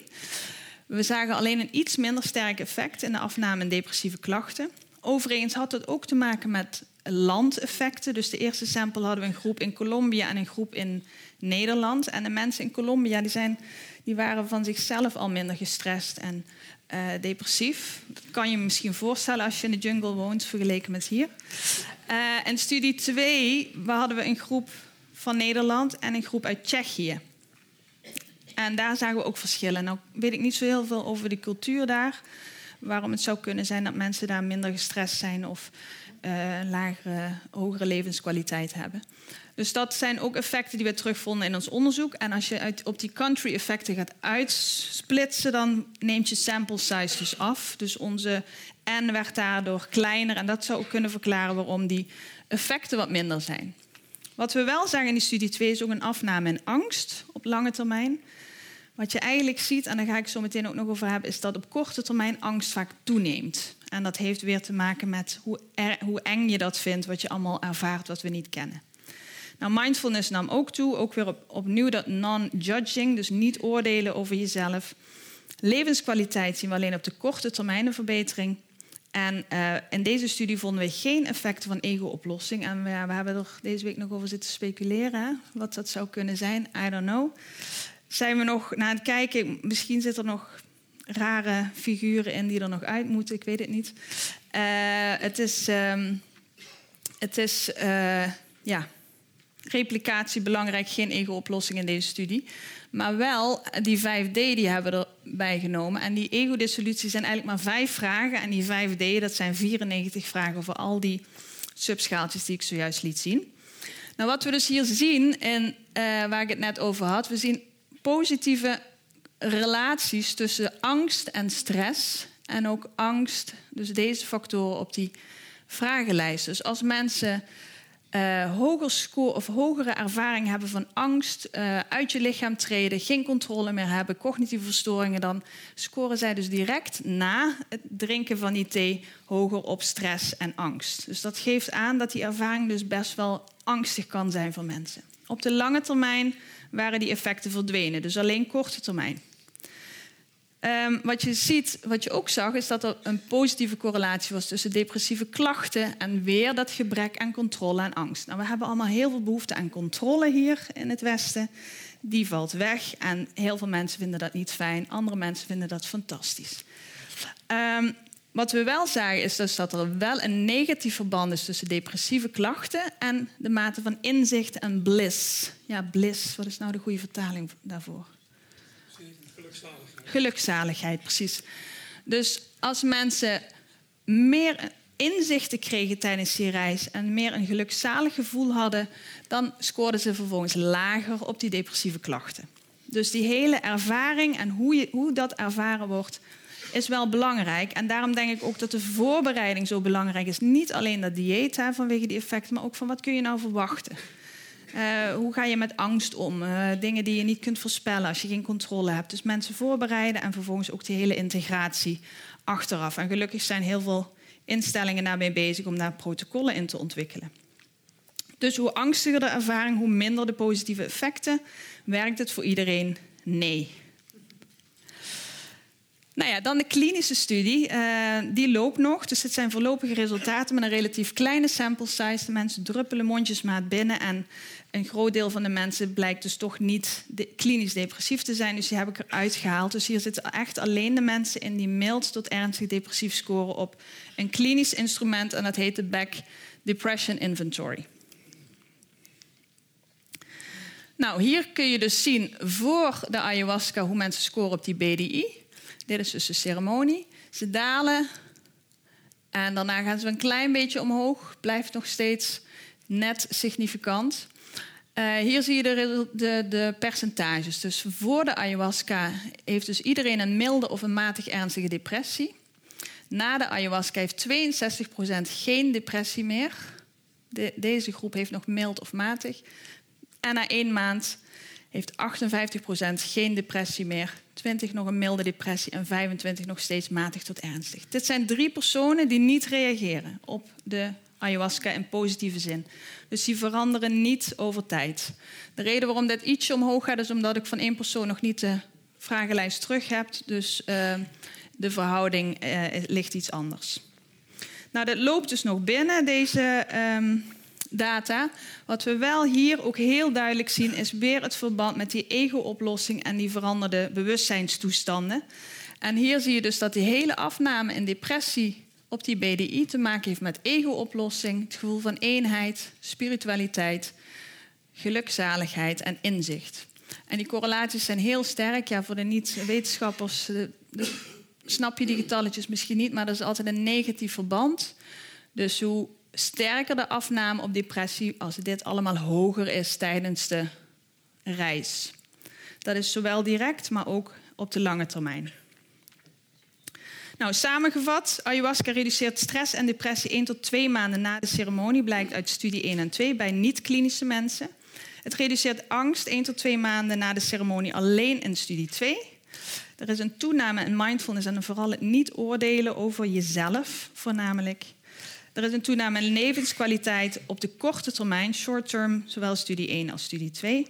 We zagen alleen een iets minder sterk effect in de afname in depressieve klachten. Overigens had het ook te maken met landeffecten. Dus de eerste sample hadden we een groep in Colombia en een groep in Nederland. En de mensen in Colombia die zijn, die waren van zichzelf al minder gestrest en uh, depressief. Dat kan je je misschien voorstellen als je in de jungle woont, vergeleken met hier. Uh, en studie 2 hadden we een groep van Nederland en een groep uit Tsjechië. En daar zagen we ook verschillen. Nou weet ik niet zo heel veel over de cultuur daar. Waarom het zou kunnen zijn dat mensen daar minder gestrest zijn of uh, lagere, hogere levenskwaliteit hebben. Dus dat zijn ook effecten die we terugvonden in ons onderzoek. En als je uit, op die country effecten gaat uitsplitsen, dan neemt je sample size dus af. Dus onze N werd daardoor kleiner. En dat zou ook kunnen verklaren waarom die effecten wat minder zijn. Wat we wel zeggen in die studie 2 is ook een afname in angst op lange termijn. Wat je eigenlijk ziet, en daar ga ik zo meteen ook nog over hebben, is dat op korte termijn angst vaak toeneemt. En dat heeft weer te maken met hoe, hoe eng je dat vindt, wat je allemaal ervaart, wat we niet kennen. Nou, mindfulness nam ook toe, ook weer op, opnieuw dat non-judging, dus niet oordelen over jezelf. Levenskwaliteit zien we alleen op de korte termijn een verbetering. En uh, in deze studie vonden we geen effecten van ego-oplossing. En we, we, hebben er deze week nog over zitten speculeren, wat dat zou kunnen zijn. I don't know. Zijn we nog naar het kijken? Misschien zitten er nog rare figuren in die er nog uit moeten. Ik weet het niet. Uh, het is, um, het is uh, ja, replicatie belangrijk, geen ego-oplossing in deze studie. Maar wel die 5D die hebben we erbij genomen. En die ego-dissolutie zijn eigenlijk maar vijf vragen. En die 5D, dat zijn 94 vragen voor al die subschaaltjes die ik zojuist liet zien. Nou, wat we dus hier zien, en uh, waar ik het net over had, we zien positieve relaties tussen angst en stress. En ook angst, dus deze factoren op die vragenlijst. Dus als mensen hoger score of hogere ervaring hebben van angst, uh, uit je lichaam treden, geen controle meer hebben, cognitieve verstoringen, dan scoren zij dus direct na het drinken van die thee hoger op stress en angst. Dus dat geeft aan dat die ervaring dus best wel angstig kan zijn voor mensen. Op de lange termijn waren die effecten verdwenen, dus alleen korte termijn. Um, wat je ziet, wat je ook zag, is dat er een positieve correlatie was tussen depressieve klachten en weer dat gebrek aan controle en angst. Nou, we hebben allemaal heel veel behoefte aan controle hier in het Westen. Die valt weg en heel veel mensen vinden dat niet fijn. Andere mensen vinden dat fantastisch. Um, wat we wel zagen is dus dat er wel een negatief verband is tussen depressieve klachten en de mate van inzicht en bliss. Ja, bliss, wat is nou de goede vertaling daarvoor? Gelukzaligheid. Gelukzaligheid, precies. Dus als mensen meer inzichten kregen tijdens die reis en meer een gelukzalig gevoel hadden, dan scoorden ze vervolgens lager op die depressieve klachten. Dus die hele ervaring en hoe, je, hoe dat ervaren wordt, is wel belangrijk. En daarom denk ik ook dat de voorbereiding zo belangrijk is. Niet alleen dat dieet vanwege die effecten, maar ook van wat kun je nou verwachten. Uh, hoe ga je met angst om? Uh, dingen die je niet kunt voorspellen als je geen controle hebt. Dus mensen voorbereiden en vervolgens ook die hele integratie achteraf. En gelukkig zijn heel veel instellingen daarmee bezig om daar protocollen in te ontwikkelen. Dus hoe angstiger de ervaring, hoe minder de positieve effecten. Werkt het voor iedereen? Nee. Nou ja, dan de klinische studie. Uh, die loopt nog. Dus het zijn voorlopige resultaten met een relatief kleine sample size. De mensen druppelen mondjesmaat binnen. En een groot deel van de mensen blijkt dus toch niet klinisch depressief te zijn. Dus die heb ik eruit gehaald. Dus hier zitten echt alleen de mensen in die mild tot ernstig depressief scoren op een klinisch instrument. En dat heet de Back Depression Inventory. Nou, hier kun je dus zien voor de ayahuasca hoe mensen scoren op die BDI. Dit is dus de ceremonie. Ze dalen en daarna gaan ze een klein beetje omhoog. Blijft nog steeds net significant. Uh, hier zie je de, de, de, percentages. Dus voor de ayahuasca heeft dus iedereen een milde of een matig ernstige depressie. Na de ayahuasca heeft 62% geen depressie meer. De, deze groep heeft nog mild of matig. En na één maand heeft 58% geen depressie meer. 20 nog een milde depressie en 25 nog steeds matig tot ernstig. Dit zijn drie personen die niet reageren op de ayahuasca in positieve zin. Dus die veranderen niet over tijd. De reden waarom dit ietsje omhoog gaat is omdat ik van één persoon nog niet de vragenlijst terug heb. Dus uh, de verhouding uh, ligt iets anders. Nou, dat loopt dus nog binnen, deze um, data. Wat we wel hier ook heel duidelijk zien, is weer het verband met die ego-oplossing en die veranderde bewustzijnstoestanden. En hier zie je dus dat die hele afname in depressie op die BDI te maken heeft met ego-oplossing, het gevoel van eenheid, spiritualiteit, gelukzaligheid en inzicht. En die correlaties zijn heel sterk. Ja, voor de niet-wetenschappers snap je die getalletjes misschien niet, maar er is altijd een negatief verband. Dus hoe sterker de afname op depressie als dit allemaal hoger is tijdens de reis. Dat is zowel direct, maar ook op de lange termijn. Nou, samengevat, ayahuasca reduceert stress en depressie 1 tot 2 maanden na de ceremonie, blijkt uit studie 1 en 2 bij niet-klinische mensen. Het reduceert angst 1 tot 2 maanden na de ceremonie alleen in studie 2. Er is een toename in mindfulness en vooral het niet oordelen over jezelf, voornamelijk. Er is een toename in levenskwaliteit op de korte termijn, short term, zowel studie 1 als studie 2.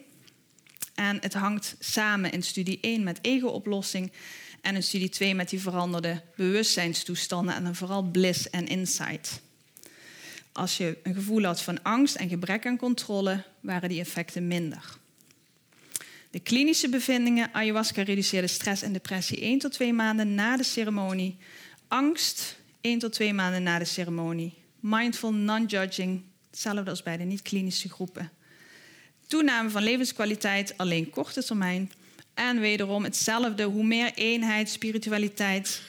En het hangt samen in studie 1 met ego-oplossing en in studie 2 met die veranderde bewustzijnstoestanden en dan vooral bliss en insight. Als je een gevoel had van angst en gebrek aan controle, waren die effecten minder. De klinische bevindingen: ayahuasca reduceerde stress en depressie 1 tot 2 maanden na de ceremonie. Angst 1 tot 2 maanden na de ceremonie. Mindful non-judging, hetzelfde als bij de niet-klinische groepen. Toename van levenskwaliteit alleen korte termijn. En wederom hetzelfde, hoe meer eenheid, spiritualiteit,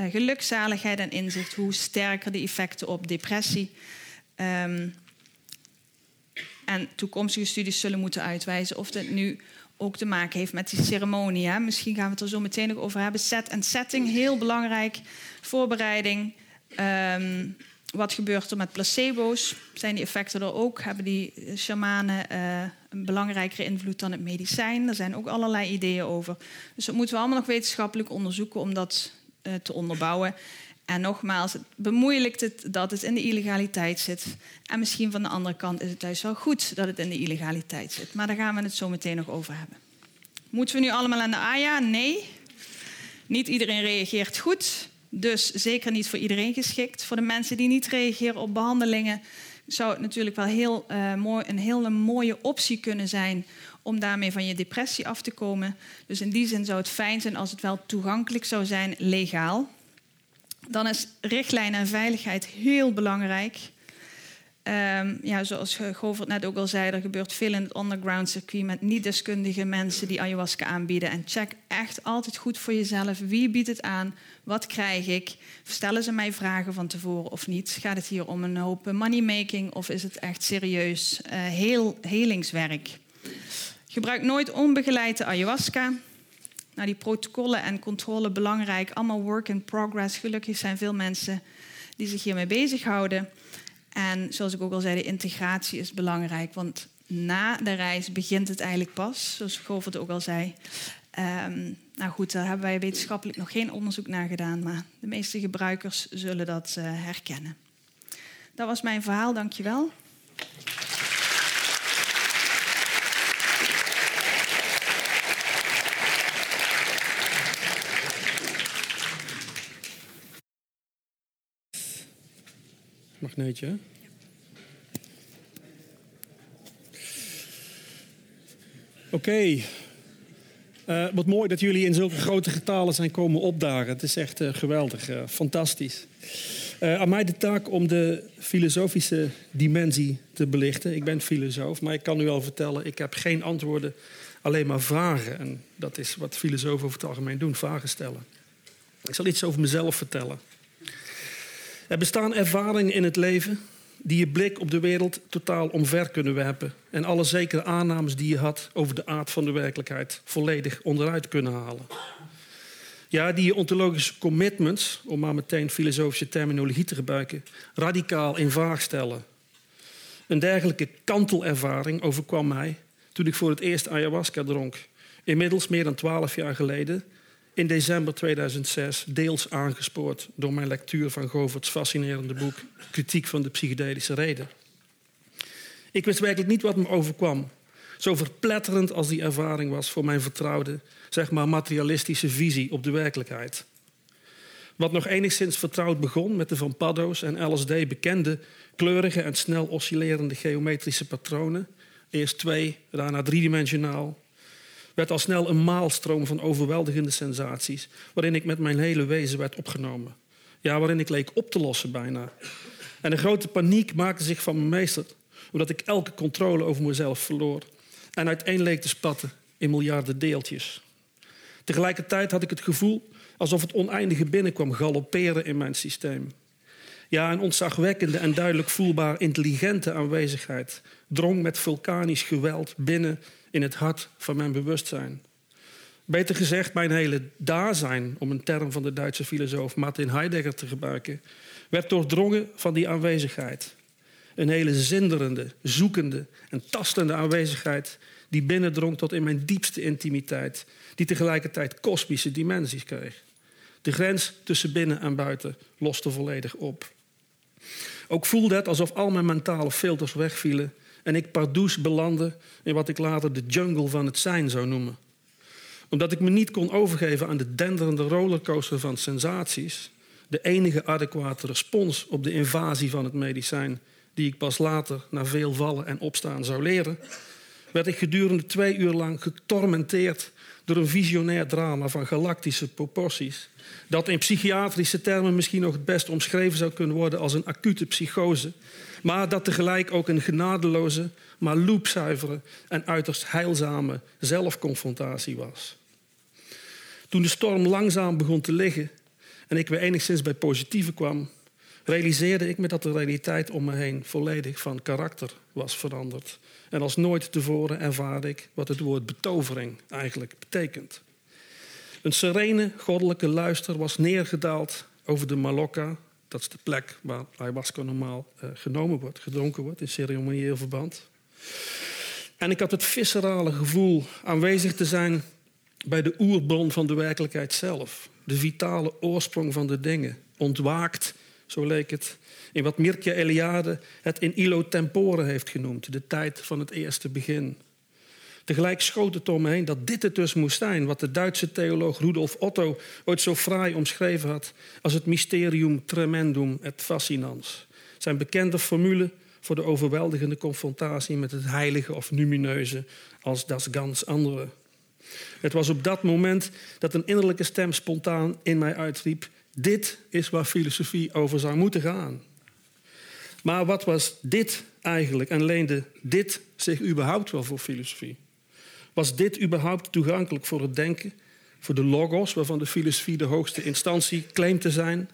uh, gelukzaligheid en inzicht, hoe sterker de effecten op depressie. Um, en toekomstige studies zullen moeten uitwijzen of dit nu ook te maken heeft met die ceremonie. Misschien gaan we het er zo meteen nog over hebben. Set en setting, heel belangrijk. Voorbereiding. Um, wat gebeurt er met placebo's? Zijn die effecten er ook? Hebben die shamanen uh, een belangrijkere invloed dan het medicijn? Er zijn ook allerlei ideeën over. Dus dat moeten we allemaal nog wetenschappelijk onderzoeken om dat uh, te onderbouwen. En nogmaals, het bemoeilijkt het dat het in de illegaliteit zit. En misschien van de andere kant is het juist wel goed dat het in de illegaliteit zit. Maar daar gaan we het zo meteen nog over hebben. Moeten we nu allemaal aan de AYA? Nee. Niet iedereen reageert goed. Dus zeker niet voor iedereen geschikt. Voor de mensen die niet reageren op behandelingen zou het natuurlijk wel heel, uh, mooi, een hele mooie optie kunnen zijn om daarmee van je depressie af te komen. Dus in die zin zou het fijn zijn als het wel toegankelijk zou zijn, legaal. Dan is richtlijn en veiligheid heel belangrijk. Um, ja, zoals Govert net ook al zei, er gebeurt veel in het underground circuit met niet-deskundige mensen die ayahuasca aanbieden. En check echt altijd goed voor jezelf. Wie biedt het aan? Wat krijg ik? Stellen ze mij vragen van tevoren of niet? Gaat het hier om een hoop moneymaking of is het echt serieus uh, heel helingswerk? Gebruik nooit onbegeleide ayahuasca. Nou, die protocollen en controle belangrijk, allemaal work in progress. Gelukkig zijn veel mensen die zich hiermee bezighouden. En zoals ik ook al zei, de integratie is belangrijk, want na de reis begint het eigenlijk pas, zoals Govert ook al zei. Um, nou goed, daar hebben wij wetenschappelijk nog geen onderzoek naar gedaan, maar de meeste gebruikers zullen dat uh, herkennen. Dat was mijn verhaal, dankjewel. Magneetje. Oké. Uh, wat mooi dat jullie in zulke grote getalen zijn komen opdagen. Het is echt uh, geweldig, uh, fantastisch. aan mij de taak om de filosofische dimensie te belichten. Ik ben filosoof, maar ik kan u wel vertellen, ik heb geen antwoorden, alleen maar vragen. En dat is wat filosofen over het algemeen doen, vragen stellen. Ik zal iets over mezelf vertellen. Er bestaan ervaringen in het leven die je blik op de wereld totaal omver kunnen werpen. En alle zekere aannames die je had over de aard van de werkelijkheid volledig onderuit kunnen halen. Ja, die je ontologische commitments, om maar meteen filosofische terminologie te gebruiken, radicaal in vraag stellen. Een dergelijke kantelervaring overkwam mij toen ik voor het eerst ayahuasca dronk. Inmiddels meer dan twaalf jaar geleden in december 2006 deels aangespoord door mijn lectuur van Govert's fascinerende boek Kritiek van de psychedelische reden. Ik wist werkelijk niet wat me overkwam. Zo verpletterend als die ervaring was voor mijn vertrouwde, zeg maar materialistische visie op de werkelijkheid. Wat nog enigszins vertrouwd begon met de van Paddo's en LSD bekende kleurige en snel oscillerende geometrische patronen, eerst twee, daarna driedimensionaal, werd al snel een maalstroom van overweldigende sensaties, waarin ik met mijn hele wezen werd opgenomen. Ja, waarin ik leek op te lossen bijna. En een grote paniek maakte zich van me meester, omdat ik elke controle over mezelf verloor en uiteen leek te spatten in miljarden deeltjes. Tegelijkertijd had ik het gevoel alsof het oneindige binnenkwam galopperen in mijn systeem. Ja, een ontzagwekkende en duidelijk voelbaar intelligente aanwezigheid drong met vulkanisch geweld binnen in het hart van mijn bewustzijn. Beter gezegd, mijn hele daarzijn, om een term van de Duitse filosoof Martin Heidegger te gebruiken, werd doordrongen van die aanwezigheid. Een hele zinderende, zoekende en tastende aanwezigheid die binnendrong tot in mijn diepste intimiteit, die tegelijkertijd kosmische dimensies kreeg. De grens tussen binnen en buiten loste volledig op. Ook voelde het alsof al mijn mentale filters wegvielen en ik pardoes belandde in wat ik later de jungle van het zijn zou noemen. Omdat ik me niet kon overgeven aan de denderende rollercoaster van sensaties, de enige adequate respons op de invasie van het medicijn, die ik pas later, na veel vallen en opstaan, zou leren, werd ik gedurende twee uur lang getormenteerd door een visionair drama van galactische proporties. Dat in psychiatrische termen misschien nog het best omschreven zou kunnen worden als een acute psychose. Maar dat tegelijk ook een genadeloze, maar loopzuivere en uiterst heilzame zelfconfrontatie was. Toen de storm langzaam begon te liggen en ik weer enigszins bij positieve kwam, realiseerde ik me dat de realiteit om me heen volledig van karakter was veranderd. En als nooit tevoren ervaarde ik wat het woord betovering eigenlijk betekent. Een serene goddelijke luister was neergedaald over de Malokka. Dat is de plek waar ayahuasca normaal uh, genomen wordt, gedronken wordt in ceremonieel verband. En ik had het viscerale gevoel aanwezig te zijn bij de oerbron van de werkelijkheid zelf. De vitale oorsprong van de dingen. Ontwaakt, zo leek het, in wat Mircea Eliade het in illo tempore heeft genoemd, de tijd van het eerste begin. Tegelijk schoot het om dat dit het dus moest zijn, wat de Duitse theoloog Rudolf Otto ooit zo fraai omschreven had als het mysterium tremendum et fascinans. Zijn bekende formule voor de overweldigende confrontatie met het heilige of numineuze als das ganz andere. Het was op dat moment dat een innerlijke stem spontaan in mij uitriep: Dit is waar filosofie over zou moeten gaan. Maar wat was dit eigenlijk en leende dit zich überhaupt wel voor filosofie? Was dit überhaupt toegankelijk voor het denken, voor de logos, waarvan de filosofie de hoogste instantie claimt te zijn?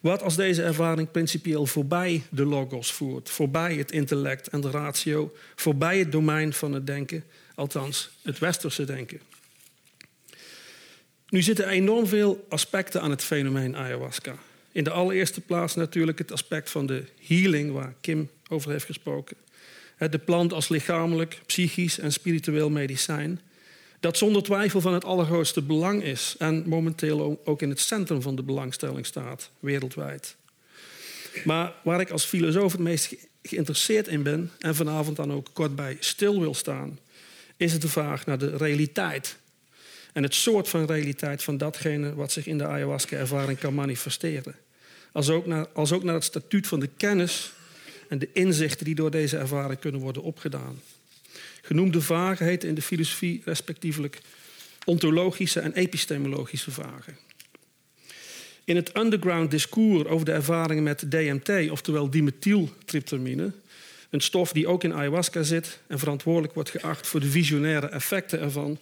Wat als deze ervaring principieel voorbij de logos voert, voorbij het intellect en de ratio, voorbij het domein van het denken, althans het westerse denken? Nu zitten enorm veel aspecten aan het fenomeen ayahuasca. In de allereerste plaats natuurlijk het aspect van de healing, waar Kim over heeft gesproken. De plant als lichamelijk, psychisch en spiritueel medicijn. Dat zonder twijfel van het allergrootste belang is en momenteel ook in het centrum van de belangstelling staat, wereldwijd. Maar waar ik als filosoof het meest geïnteresseerd in ben en vanavond dan ook kort bij stil wil staan, is het de vraag naar de realiteit. En het soort van realiteit van datgene wat zich in de ayahuasca-ervaring kan manifesteren. Als ook, naar, als ook naar het statuut van de kennis en de inzichten die door deze ervaring kunnen worden opgedaan. Genoemde vragen heten in de filosofie respectievelijk ontologische en epistemologische vragen. In het underground discours over de ervaringen met DMT, oftewel dimethyltryptamine, een stof die ook in ayahuasca zit en verantwoordelijk wordt geacht voor de visionaire effecten ervan,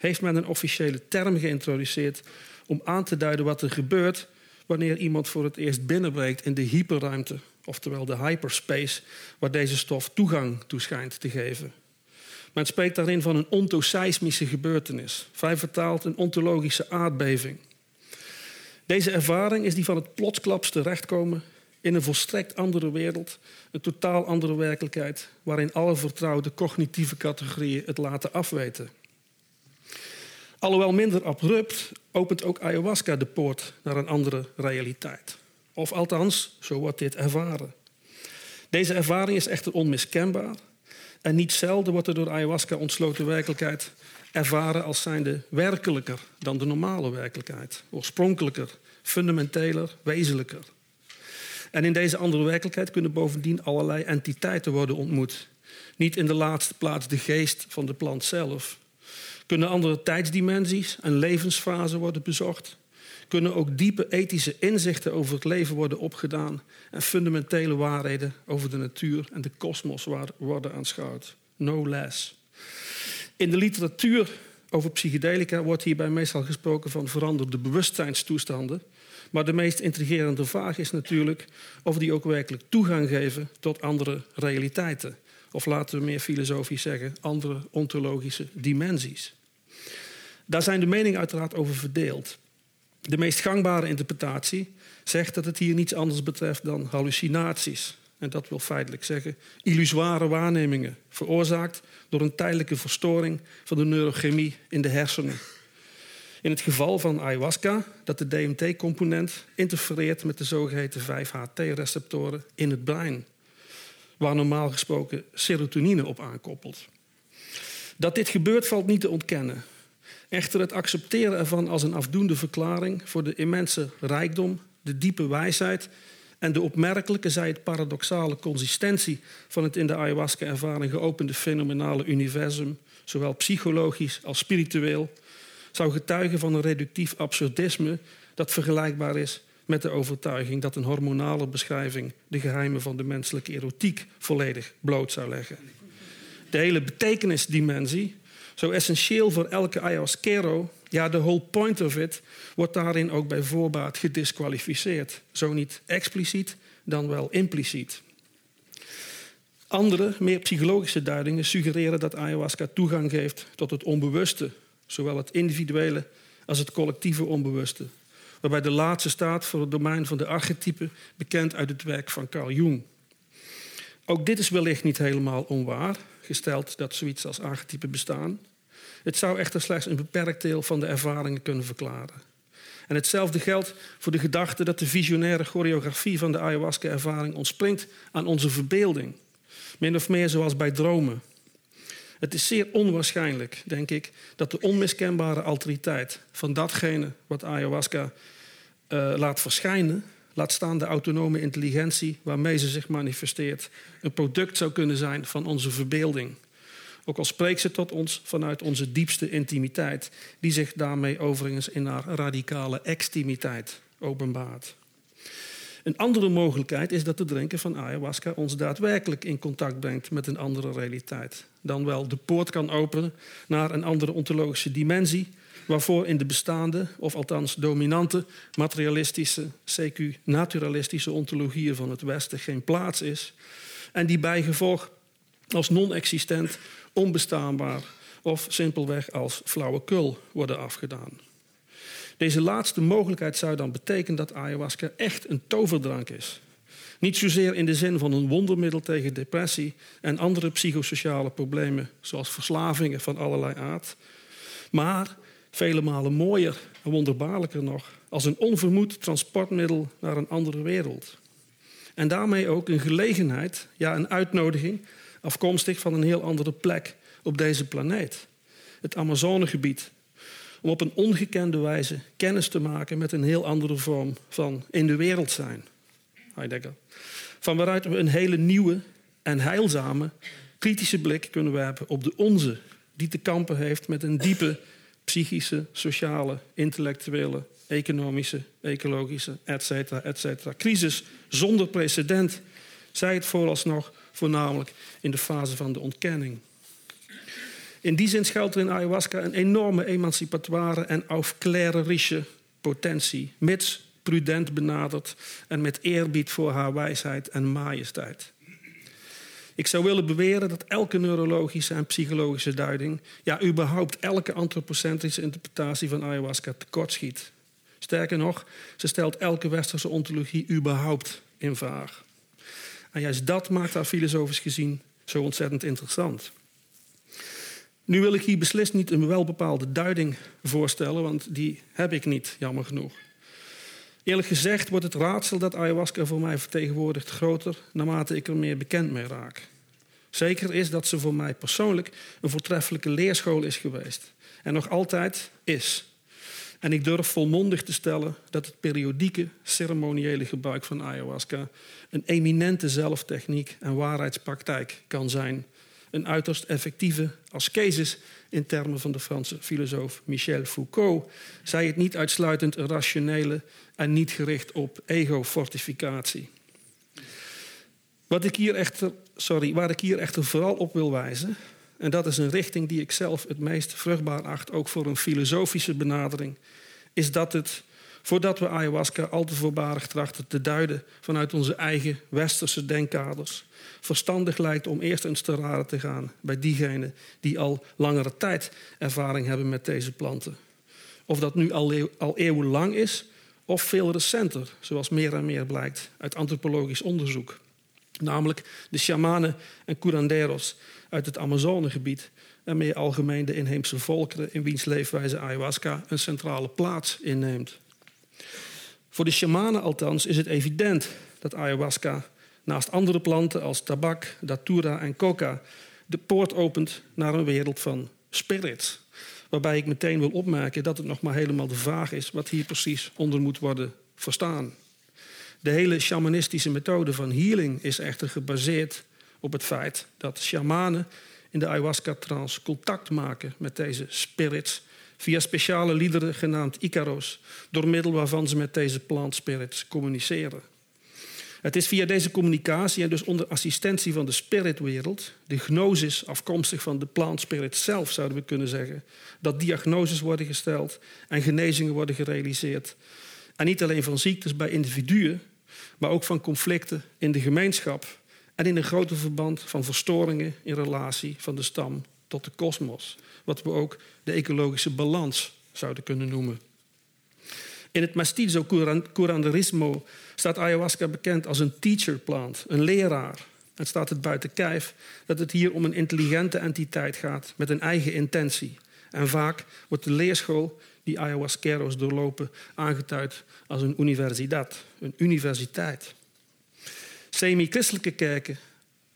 heeft men een officiële term geïntroduceerd om aan te duiden wat er gebeurt wanneer iemand voor het eerst binnenbreekt in de hyperruimte oftewel de hyperspace, waar deze stof toegang toe schijnt te geven. Men spreekt daarin van een ontoseismische gebeurtenis, vrij vertaald een ontologische aardbeving. Deze ervaring is die van het plotsklaps terechtkomen in een volstrekt andere wereld, een totaal andere werkelijkheid, waarin alle vertrouwde cognitieve categorieën het laten afweten. Alhoewel minder abrupt, opent ook ayahuasca de poort naar een andere realiteit. Of althans, zo wordt dit ervaren. Deze ervaring is echter onmiskenbaar. En niet zelden wordt er door ayahuasca ontsloten werkelijkheid ervaren als zijnde werkelijker dan de normale werkelijkheid. Oorspronkelijker, fundamenteler, wezenlijker. En in deze andere werkelijkheid kunnen bovendien allerlei entiteiten worden ontmoet. Niet in de laatste plaats de geest van de plant zelf. Kunnen andere tijdsdimensies en levensfasen worden bezocht kunnen ook diepe ethische inzichten over het leven worden opgedaan en fundamentele waarheden over de natuur en de kosmos worden aanschouwd. No less. In de literatuur over psychedelica wordt hierbij meestal gesproken van veranderde bewustzijnstoestanden. Maar de meest intrigerende vraag is natuurlijk of die ook werkelijk toegang geven tot andere realiteiten. Of laten we meer filosofisch zeggen, andere ontologische dimensies. Daar zijn de meningen uiteraard over verdeeld. De meest gangbare interpretatie zegt dat het hier niets anders betreft dan hallucinaties. En dat wil feitelijk zeggen illusoire waarnemingen, veroorzaakt door een tijdelijke verstoring van de neurochemie in de hersenen. In het geval van ayahuasca, dat de DMT-component interfereert met de zogeheten 5-HT-receptoren in het brein, waar normaal gesproken serotonine op aankoppelt. Dat dit gebeurt valt niet te ontkennen. Echter, het accepteren ervan als een afdoende verklaring voor de immense rijkdom, de diepe wijsheid en de opmerkelijke, zij het paradoxale consistentie van het in de ayahuasca-ervaring geopende fenomenale universum, zowel psychologisch als spiritueel, zou getuigen van een reductief absurdisme dat vergelijkbaar is met de overtuiging dat een hormonale beschrijving de geheimen van de menselijke erotiek volledig bloot zou leggen. De hele betekenisdimensie, zo essentieel voor elke ayahuasquero, ja, de whole point of it, wordt daarin ook bij voorbaat gedisqualificeerd. Zo niet expliciet, dan wel impliciet. Andere, meer psychologische duidingen suggereren dat ayahuasca toegang geeft tot het onbewuste, zowel het individuele als het collectieve onbewuste. Waarbij de laatste staat voor het domein van de archetypen, bekend uit het werk van Carl Jung. Ook dit is wellicht niet helemaal onwaar, gesteld dat zoiets als archetypen bestaan. Het zou echter slechts een beperkt deel van de ervaringen kunnen verklaren. En hetzelfde geldt voor de gedachte dat de visionaire choreografie van de ayahuasca-ervaring ontspringt aan onze verbeelding. Min of meer zoals bij dromen. Het is zeer onwaarschijnlijk, denk ik, dat de onmiskenbare autoriteit van datgene wat ayahuasca uh, laat verschijnen, laat staan de autonome intelligentie waarmee ze zich manifesteert, een product zou kunnen zijn van onze verbeelding. Ook al spreekt ze tot ons vanuit onze diepste intimiteit, die zich daarmee overigens in haar radicale extimiteit openbaart. Een andere mogelijkheid is dat het drinken van ayahuasca ons daadwerkelijk in contact brengt met een andere realiteit. Dan wel de poort kan openen naar een andere ontologische dimensie, waarvoor in de bestaande, of althans dominante, materialistische, CQ-naturalistische ontologieën van het Westen geen plaats is. En die bijgevolg als non-existent, onbestaanbaar of simpelweg als flauwekul worden afgedaan. Deze laatste mogelijkheid zou dan betekenen dat ayahuasca echt een toverdrank is. Niet zozeer in de zin van een wondermiddel tegen depressie en andere psychosociale problemen, zoals verslavingen van allerlei aard, maar vele malen mooier en wonderbaarlijker nog, als een onvermoed transportmiddel naar een andere wereld. En daarmee ook een gelegenheid, ja een uitnodiging, afkomstig van een heel andere plek op deze planeet. Het Amazonegebied, om op een ongekende wijze kennis te maken met een heel andere vorm van in de wereld zijn. Heidegger. Van waaruit we een hele nieuwe en heilzame kritische blik kunnen werpen op de onze, die te kampen heeft met een diepe psychische, sociale, intellectuele, economische, ecologische, etc. etc. crisis zonder precedent. Zij het vooralsnog voornamelijk in de fase van de ontkenning. In die zin schuilt er in ayahuasca een enorme emancipatoire en aufklärerische potentie, mits prudent benaderd en met eerbied voor haar wijsheid en majesteit. Ik zou willen beweren dat elke neurologische en psychologische duiding, ja überhaupt elke antropocentrische interpretatie van ayahuasca tekortschiet. Sterker nog, ze stelt elke westerse ontologie überhaupt in vraag. En juist dat maakt haar filosofisch gezien zo ontzettend interessant. Nu wil ik hier beslist niet een welbepaalde duiding voorstellen, want die heb ik niet, jammer genoeg. Eerlijk gezegd wordt het raadsel dat ayahuasca voor mij vertegenwoordigt groter naarmate ik er meer bekend mee raak. Zeker is dat ze voor mij persoonlijk een voortreffelijke leerschool is geweest. En nog altijd is. En ik durf volmondig te stellen dat het periodieke ceremoniële gebruik van ayahuasca een eminente zelftechniek en waarheidspraktijk kan zijn een uiterst effectieve ascesis in termen van de Franse filosoof Michel Foucault, zij het niet uitsluitend rationele en niet gericht op ego-fortificatie. Wat ik hier echter, sorry, waar ik hier echter vooral op wil wijzen, en dat is een richting die ik zelf het meest vruchtbaar acht, ook voor een filosofische benadering, is dat het voordat we ayahuasca al te voorbarig trachten te duiden vanuit onze eigen westerse denkkaders. Verstandig lijkt om eerst eens te raden te gaan bij diegenen die al langere tijd ervaring hebben met deze planten. Of dat nu al, al eeuwenlang is of veel recenter, zoals meer en meer blijkt uit antropologisch onderzoek. Namelijk de shamanen en curanderos uit het Amazonegebied en meer algemeen de inheemse volkeren in wiens leefwijze ayahuasca een centrale plaats inneemt. Voor de shamanen althans is het evident dat ayahuasca naast andere planten als tabak, datura en coca de poort opent naar een wereld van spirits. Waarbij ik meteen wil opmerken dat het nog maar helemaal de vraag is wat hier precies onder moet worden verstaan. De hele shamanistische methode van healing is echter gebaseerd op het feit dat shamanen in de ayahuasca-trance contact maken met deze spirits via speciale liederen genaamd Icaros, door middel waarvan ze met deze plant spirits communiceren. Het is via deze communicatie en dus onder assistentie van de spiritwereld, de gnosis afkomstig van de plant spirit zelf zouden we kunnen zeggen, dat diagnoses worden gesteld en genezingen worden gerealiseerd. En niet alleen van ziektes bij individuen, maar ook van conflicten in de gemeenschap en in een groter verband van verstoringen in relatie van de stam tot de kosmos, wat we ook de ecologische balans zouden kunnen noemen. In het mestizo curanderismo staat ayahuasca bekend als een teacher plant, een leraar. En staat het buiten kijf dat het hier om een intelligente entiteit gaat met een eigen intentie. En vaak wordt de leerschool die ayahuasqueros doorlopen aangeduid als een universiteit, een universiteit. Semi-christelijke kerken,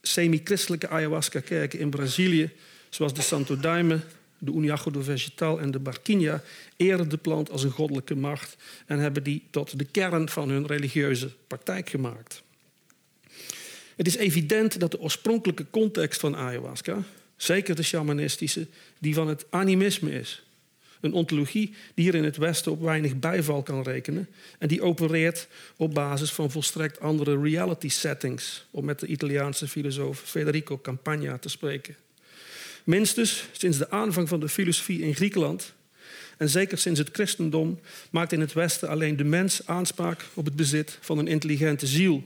semi-christelijke ayahuasca-kerken in Brazilië, zoals de Santo Daime, de Uniago do Vegetal en de Barquinha, eren de plant als een goddelijke macht en hebben die tot de kern van hun religieuze praktijk gemaakt. Het is evident dat de oorspronkelijke context van ayahuasca, zeker de shamanistische, die van het animisme is. Een ontologie die hier in het Westen op weinig bijval kan rekenen en die opereert op basis van volstrekt andere reality settings, om met de Italiaanse filosoof Federico Campagna te spreken. Minstens sinds de aanvang van de filosofie in Griekenland en zeker sinds het christendom maakt in het Westen alleen de mens aanspraak op het bezit van een intelligente ziel.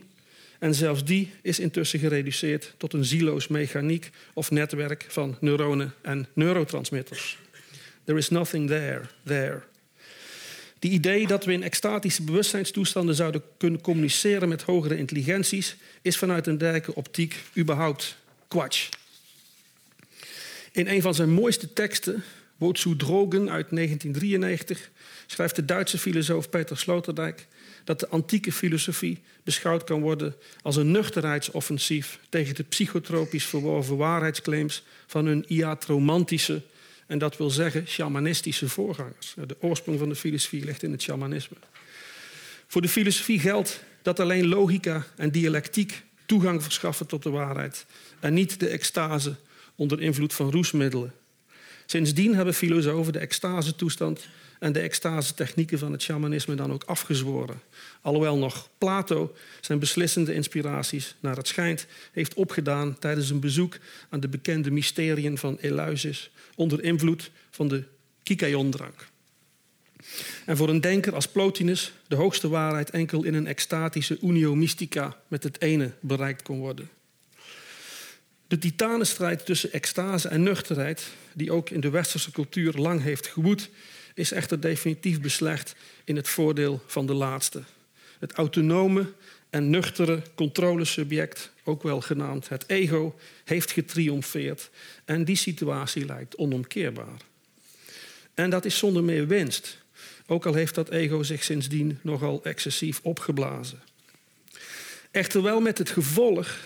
En zelfs die is intussen gereduceerd tot een zieloos mechaniek of netwerk van neuronen en neurotransmitters. There is nothing there, there. Die idee dat we in extatische bewustzijnstoestanden zouden kunnen communiceren met hogere intelligenties is vanuit een dergelijke optiek überhaupt kwatsch. In een van zijn mooiste teksten, Wozu Drogen uit 1993, schrijft de Duitse filosoof Peter Sloterdijk dat de antieke filosofie beschouwd kan worden als een nuchterheidsoffensief tegen de psychotropisch verworven waarheidsclaims van hun iatromantische en dat wil zeggen shamanistische voorgangers. De oorsprong van de filosofie ligt in het shamanisme. Voor de filosofie geldt dat alleen logica en dialectiek toegang verschaffen tot de waarheid en niet de extase onder invloed van roesmiddelen. Sindsdien hebben filosofen de extase-toestand en de extase-technieken van het shamanisme dan ook afgezworen. Alhoewel nog Plato zijn beslissende inspiraties, naar het schijnt, heeft opgedaan tijdens een bezoek aan de bekende mysteriën van Eleusis onder invloed van de Kikaion-drank. En voor een denker als Plotinus de hoogste waarheid enkel in een extatische unio mystica met het ene bereikt kon worden. De titanenstrijd tussen extase en nuchterheid, die ook in de westerse cultuur lang heeft gewoed, is echter definitief beslecht in het voordeel van de laatste. Het autonome en nuchtere controlesubject, ook wel genaamd het ego, heeft getriomfeerd en die situatie lijkt onomkeerbaar. En dat is zonder meer winst, ook al heeft dat ego zich sindsdien nogal excessief opgeblazen. Echter wel met het gevolg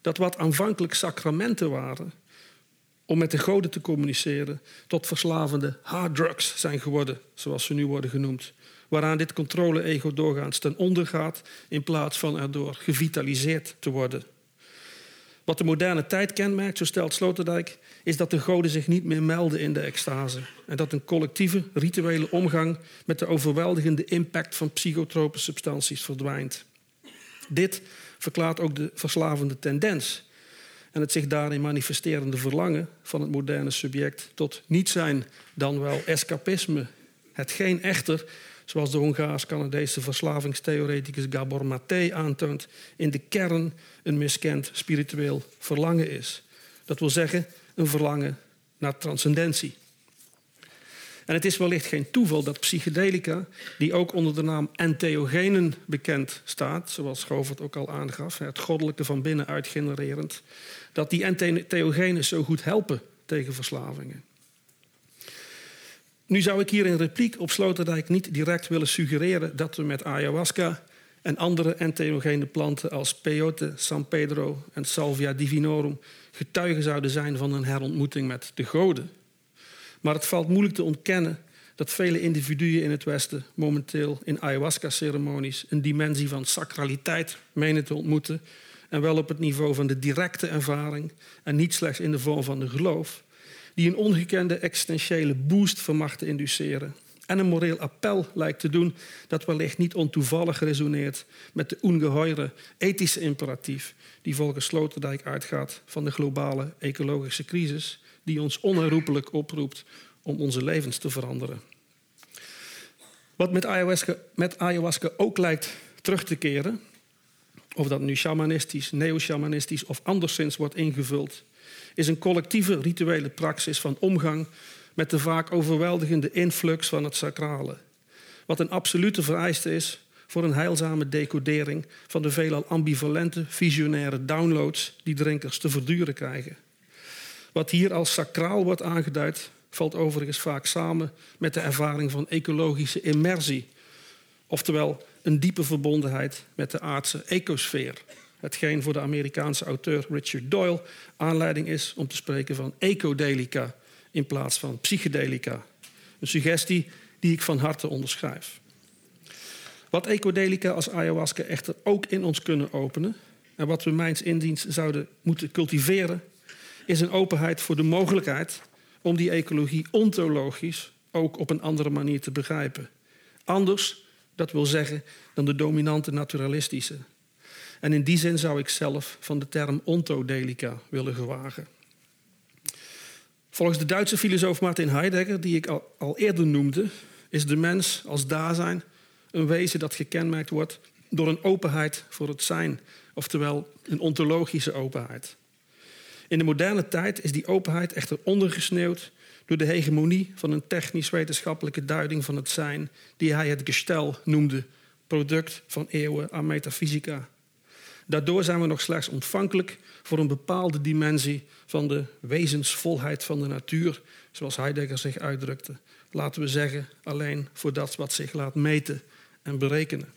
dat wat aanvankelijk sacramenten waren om met de goden te communiceren, tot verslavende harddrugs zijn geworden, zoals ze nu worden genoemd. Waaraan dit controle-ego doorgaans ten onder gaat, in plaats van erdoor gevitaliseerd te worden. Wat de moderne tijd kenmerkt, zo stelt Sloterdijk, is dat de goden zich niet meer melden in de extase. En dat een collectieve, rituele omgang met de overweldigende impact van psychotrope substanties verdwijnt. Dit verklaart ook de verslavende tendens en het zich daarin manifesterende verlangen van het moderne subject tot niet zijn dan wel escapisme. Hetgeen echter zoals de Hongaars-Canadese verslavingstheoreticus Gabor Maté aantoont, in de kern een miskend spiritueel verlangen is. Dat wil zeggen, een verlangen naar transcendentie. En het is wellicht geen toeval dat psychedelica, die ook onder de naam entheogenen bekend staat, zoals Schovert ook al aangaf, het goddelijke van binnenuit genererend, dat die entheogenen zo goed helpen tegen verslavingen. Nu zou ik hier in repliek op Sloterdijk niet direct willen suggereren dat we met ayahuasca en andere entheogene planten als peyote, San Pedro en Salvia divinorum getuigen zouden zijn van een herontmoeting met de goden. Maar het valt moeilijk te ontkennen dat vele individuen in het Westen momenteel in ayahuasca-ceremonies een dimensie van sacraliteit menen te ontmoeten. En wel op het niveau van de directe ervaring en niet slechts in de vorm van de geloof, die een ongekende existentiële boost vermag te induceren. En een moreel appel lijkt te doen dat wellicht niet ontoevallig resoneert met de ongeheure ethische imperatief die volgens Sloterdijk uitgaat van de globale ecologische crisis die ons onherroepelijk oproept om onze levens te veranderen. Wat met ayahuasca, met ayahuasca ook lijkt terug te keren, of dat nu shamanistisch, neo-shamanistisch of anderszins wordt ingevuld, is een collectieve rituele praxis van omgang met de vaak overweldigende influx van het sacrale. Wat een absolute vereiste is voor een heilzame decodering van de veelal ambivalente visionaire downloads die drinkers te verduren krijgen. Wat hier als sacraal wordt aangeduid, valt overigens vaak samen met de ervaring van ecologische immersie. Oftewel een diepe verbondenheid met de aardse ecosfeer. Hetgeen voor de Amerikaanse auteur Richard Doyle aanleiding is om te spreken van ecodelica in plaats van psychedelica. Een suggestie die ik van harte onderschrijf. Wat ecodelica als ayahuasca echter ook in ons kunnen openen en wat we mijns indiens zouden moeten cultiveren, is een openheid voor de mogelijkheid om die ecologie ontologisch ook op een andere manier te begrijpen. Anders, dat wil zeggen, dan de dominante naturalistische. En in die zin zou ik zelf van de term ontodelica willen gewagen. Volgens de Duitse filosoof Martin Heidegger, die ik al, eerder noemde, is de mens als zijn een wezen dat gekenmerkt wordt door een openheid voor het zijn, oftewel een ontologische openheid. In de moderne tijd is die openheid echter ondergesneeuwd door de hegemonie van een technisch-wetenschappelijke duiding van het zijn, die hij het gestel noemde, product van eeuwen aan metafysica. Daardoor zijn we nog slechts ontvankelijk voor een bepaalde dimensie van de wezensvolheid van de natuur, zoals Heidegger zich uitdrukte. Laten we zeggen, alleen voor dat wat zich laat meten en berekenen.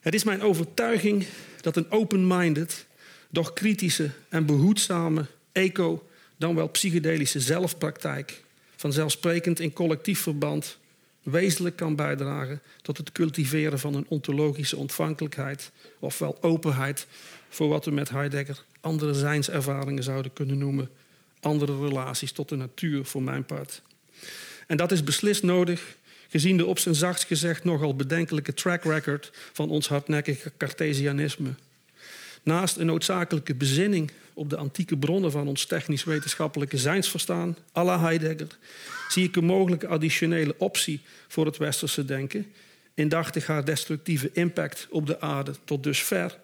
Het is mijn overtuiging dat een open-minded, doch kritische en behoedzame eco, dan wel psychedelische zelfpraktijk, vanzelfsprekend in collectief verband, wezenlijk kan bijdragen tot het cultiveren van een ontologische ontvankelijkheid, ofwel openheid voor wat we met Heidegger andere zijnservaringen zouden kunnen noemen, andere relaties tot de natuur voor mijn part. En dat is beslist nodig, gezien de op zijn zachtst gezegd nogal bedenkelijke track record van ons hardnekkige Cartesianisme. Naast een noodzakelijke bezinning op de antieke bronnen van ons technisch-wetenschappelijke zijnsverstaan, à la Heidegger, zie ik een mogelijke additionele optie voor het westerse denken, indachtig haar destructieve impact op de aarde tot dusver,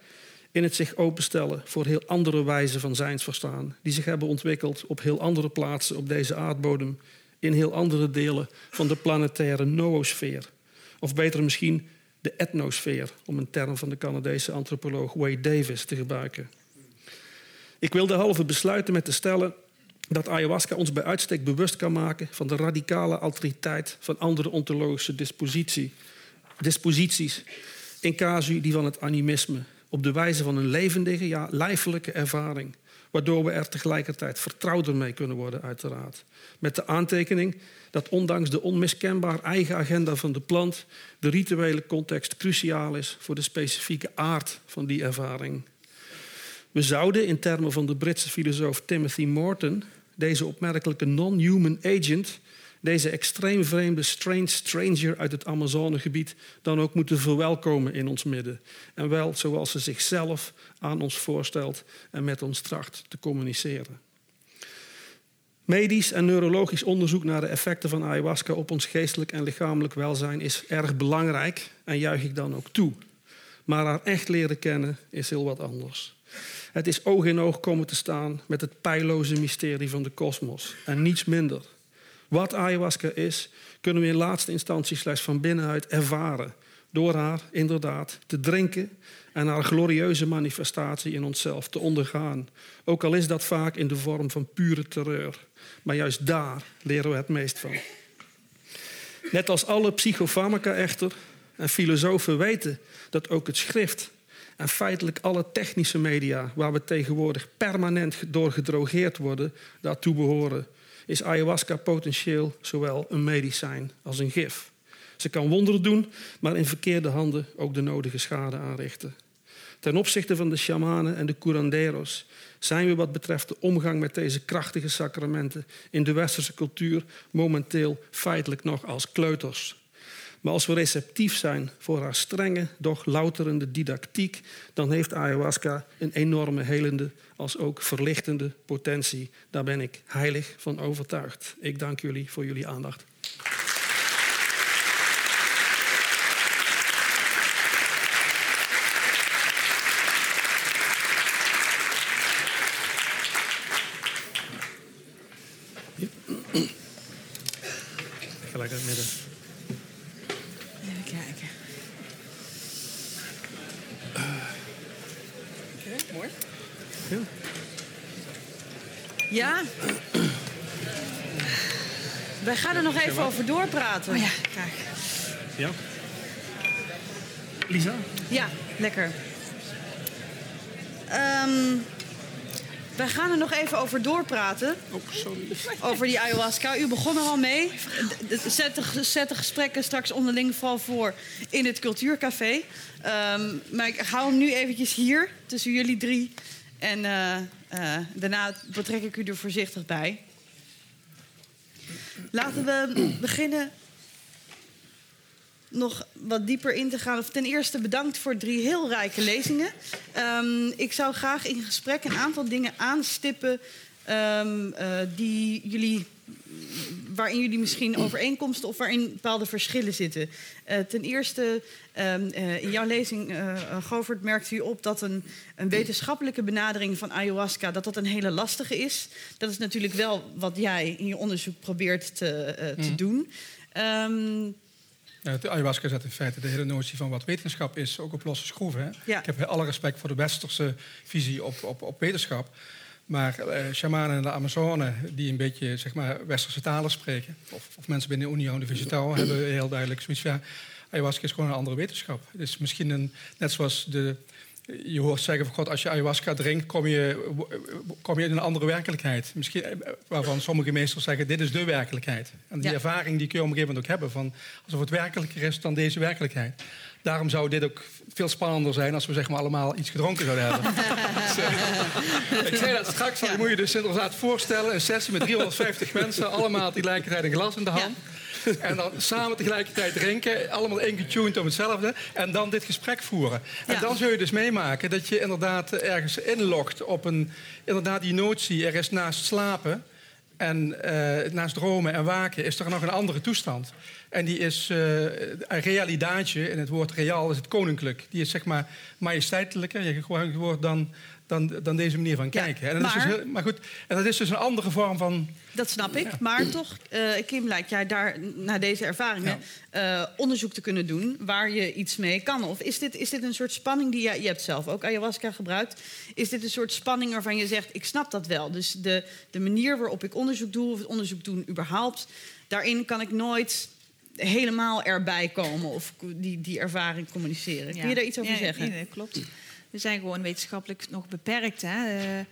in het zich openstellen voor heel andere wijzen van zijnsverstaan, die zich hebben ontwikkeld op heel andere plaatsen op deze aardbodem, in heel andere delen van de planetaire noosfeer. Of beter misschien de etnosfeer, om een term van de Canadese antropoloog Wade Davis te gebruiken. Ik wil derhalve besluiten met te stellen dat ayahuasca ons bij uitstek bewust kan maken van de radicale autoriteit van andere ontologische dispositie, disposities, in casu die van het animisme, op de wijze van een levendige, ja, lijfelijke ervaring, waardoor we er tegelijkertijd vertrouwder mee kunnen worden, uiteraard. Met de aantekening dat ondanks de onmiskenbaar eigen agenda van de plant, de rituele context cruciaal is voor de specifieke aard van die ervaring. We zouden in termen van de Britse filosoof Timothy Morton deze opmerkelijke non-human agent, deze extreem vreemde strange stranger uit het Amazonegebied, dan ook moeten verwelkomen in ons midden. En wel zoals ze zichzelf aan ons voorstelt en met ons tracht te communiceren. Medisch en neurologisch onderzoek naar de effecten van ayahuasca op ons geestelijk en lichamelijk welzijn is erg belangrijk en juich ik dan ook toe. Maar haar echt leren kennen is heel wat anders. Het is oog in oog komen te staan met het pijloze mysterie van de kosmos en niets minder. Wat ayahuasca is, kunnen we in laatste instantie slechts van binnenuit ervaren. Door haar inderdaad te drinken en haar glorieuze manifestatie in onszelf te ondergaan. Ook al is dat vaak in de vorm van pure terreur. Maar juist daar leren we het meest van. Net als alle psychofarmaca echter, en filosofen weten dat ook het schrift en feitelijk alle technische media waar we tegenwoordig permanent door gedrogeerd worden, daartoe behoren, is ayahuasca potentieel zowel een medicijn als een gif. Ze kan wonderen doen, maar in verkeerde handen ook de nodige schade aanrichten. Ten opzichte van de shamanen en de curanderos zijn we wat betreft de omgang met deze krachtige sacramenten in de westerse cultuur momenteel feitelijk nog als kleuters. Maar als we receptief zijn voor haar strenge, doch louterende didactiek, dan heeft ayahuasca een enorme helende als ook verlichtende potentie. Daar ben ik heilig van overtuigd. Ik dank jullie voor jullie aandacht. Gelijk uit het midden. Even kijken. mooi. Ja. Ja? Wij gaan er nog even over doorpraten. Oh ja, graag. ja. Lisa? Ja, lekker. Ehm, wij gaan er nog even over doorpraten. Oh, sorry. Over die ayahuasca. U begon er al mee. Zet de, zet de gesprekken straks onderling vooral voor in het cultuurcafé. Ehm, maar ik hou hem nu eventjes hier, tussen jullie drie. En eh, eh, daarna betrek ik u er voorzichtig bij. Laten we beginnen nog wat dieper in te gaan. Of ten eerste bedankt voor drie heel rijke lezingen. Ehm, ik zou graag in gesprek een aantal dingen aanstippen ehm, eh, die jullie, waarin jullie misschien overeenkomsten of waarin bepaalde verschillen zitten. Eh, ten eerste, ehm, eh, in jouw lezing, eh Govert, merkte u op dat een, een wetenschappelijke benadering van ayahuasca dat dat een hele lastige is. Dat is natuurlijk wel wat jij in je onderzoek probeert te, eh, te Mhm. doen. Ehm, Ja, de ayahuasca zet in feite de hele notie van wat wetenschap is ook op losse schroeven. Hè? Ja. Ik heb alle respect voor de westerse visie op, op, op wetenschap. Maar eh, shamanen in de Amazone, die een beetje zeg maar, westerse talen spreken... of, of mensen binnen de Union de Vegetal hebben heel duidelijk zoiets van... Ja, ayahuasca is gewoon een andere wetenschap. Het is misschien een, net zoals de, je hoort zeggen van God, als je ayahuasca drinkt, kom je, kom je in een andere werkelijkheid. Misschien, eh, waarvan sommige meesters zeggen, dit is de werkelijkheid. En die Ja. ervaring die kun je op een gegeven moment ook hebben, van, alsof het werkelijker is dan deze werkelijkheid. Daarom zou dit ook veel spannender zijn als we zeg maar, allemaal iets gedronken zouden hebben. ik zei dat straks, je moet je dus inderdaad voorstellen, een sessie met 350 mensen, allemaal tegelijkertijd een glas in de hand. En dan samen tegelijkertijd drinken, allemaal ingetuned om hetzelfde. En dan dit gesprek voeren. En Ja. dan zul je dus meemaken dat je inderdaad ergens inlogt op een... Inderdaad die notie, er is naast slapen en eh, naast dromen en waken... is er nog een andere toestand. En die is een realidaatje, in het woord real is het koninklijk. Die is zeg maar majesteitelijker, je gebruikt het woord dan... Dan, dan deze manier van Ja, kijken. En dat is maar- dus heel, maar goed, en dat is dus een andere vorm van Dat snap ik. Maar toch, eh, Kim, lijkt jij daar naar deze ervaringen eh, onderzoek te kunnen doen waar je iets mee kan? Of is dit, is dit een soort spanning die je, je hebt zelf ook ayahuasca gebruikt? Is dit een soort spanning waarvan je zegt: ik snap dat wel? Dus de, de manier waarop ik onderzoek doe, of het onderzoek doen überhaupt, daarin kan ik nooit helemaal erbij komen of die, die ervaring communiceren. Kun je daar iets over Ja, zeggen? Nee, dat klopt. We zijn gewoon wetenschappelijk nog beperkt. Hè? Eh,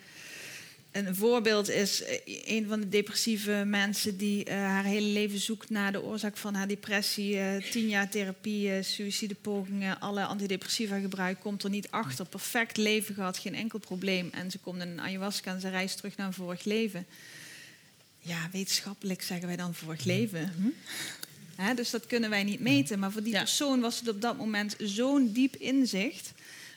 een voorbeeld is eh, een van de depressieve mensen die eh, haar hele leven zoekt naar de oorzaak van haar depressie. eh, tien jaar therapie, eh, suïcidepogingen, alle antidepressiva gebruikt, komt er niet achter. Perfect leven gehad, geen enkel probleem. En ze komt in een ayahuasca en ze reist terug naar een vorig leven. Ja, wetenschappelijk zeggen wij dan vorig leven. Hm? Hè, dus dat kunnen wij niet meten. Maar voor die Ja. persoon was het op dat moment zo'n diep inzicht,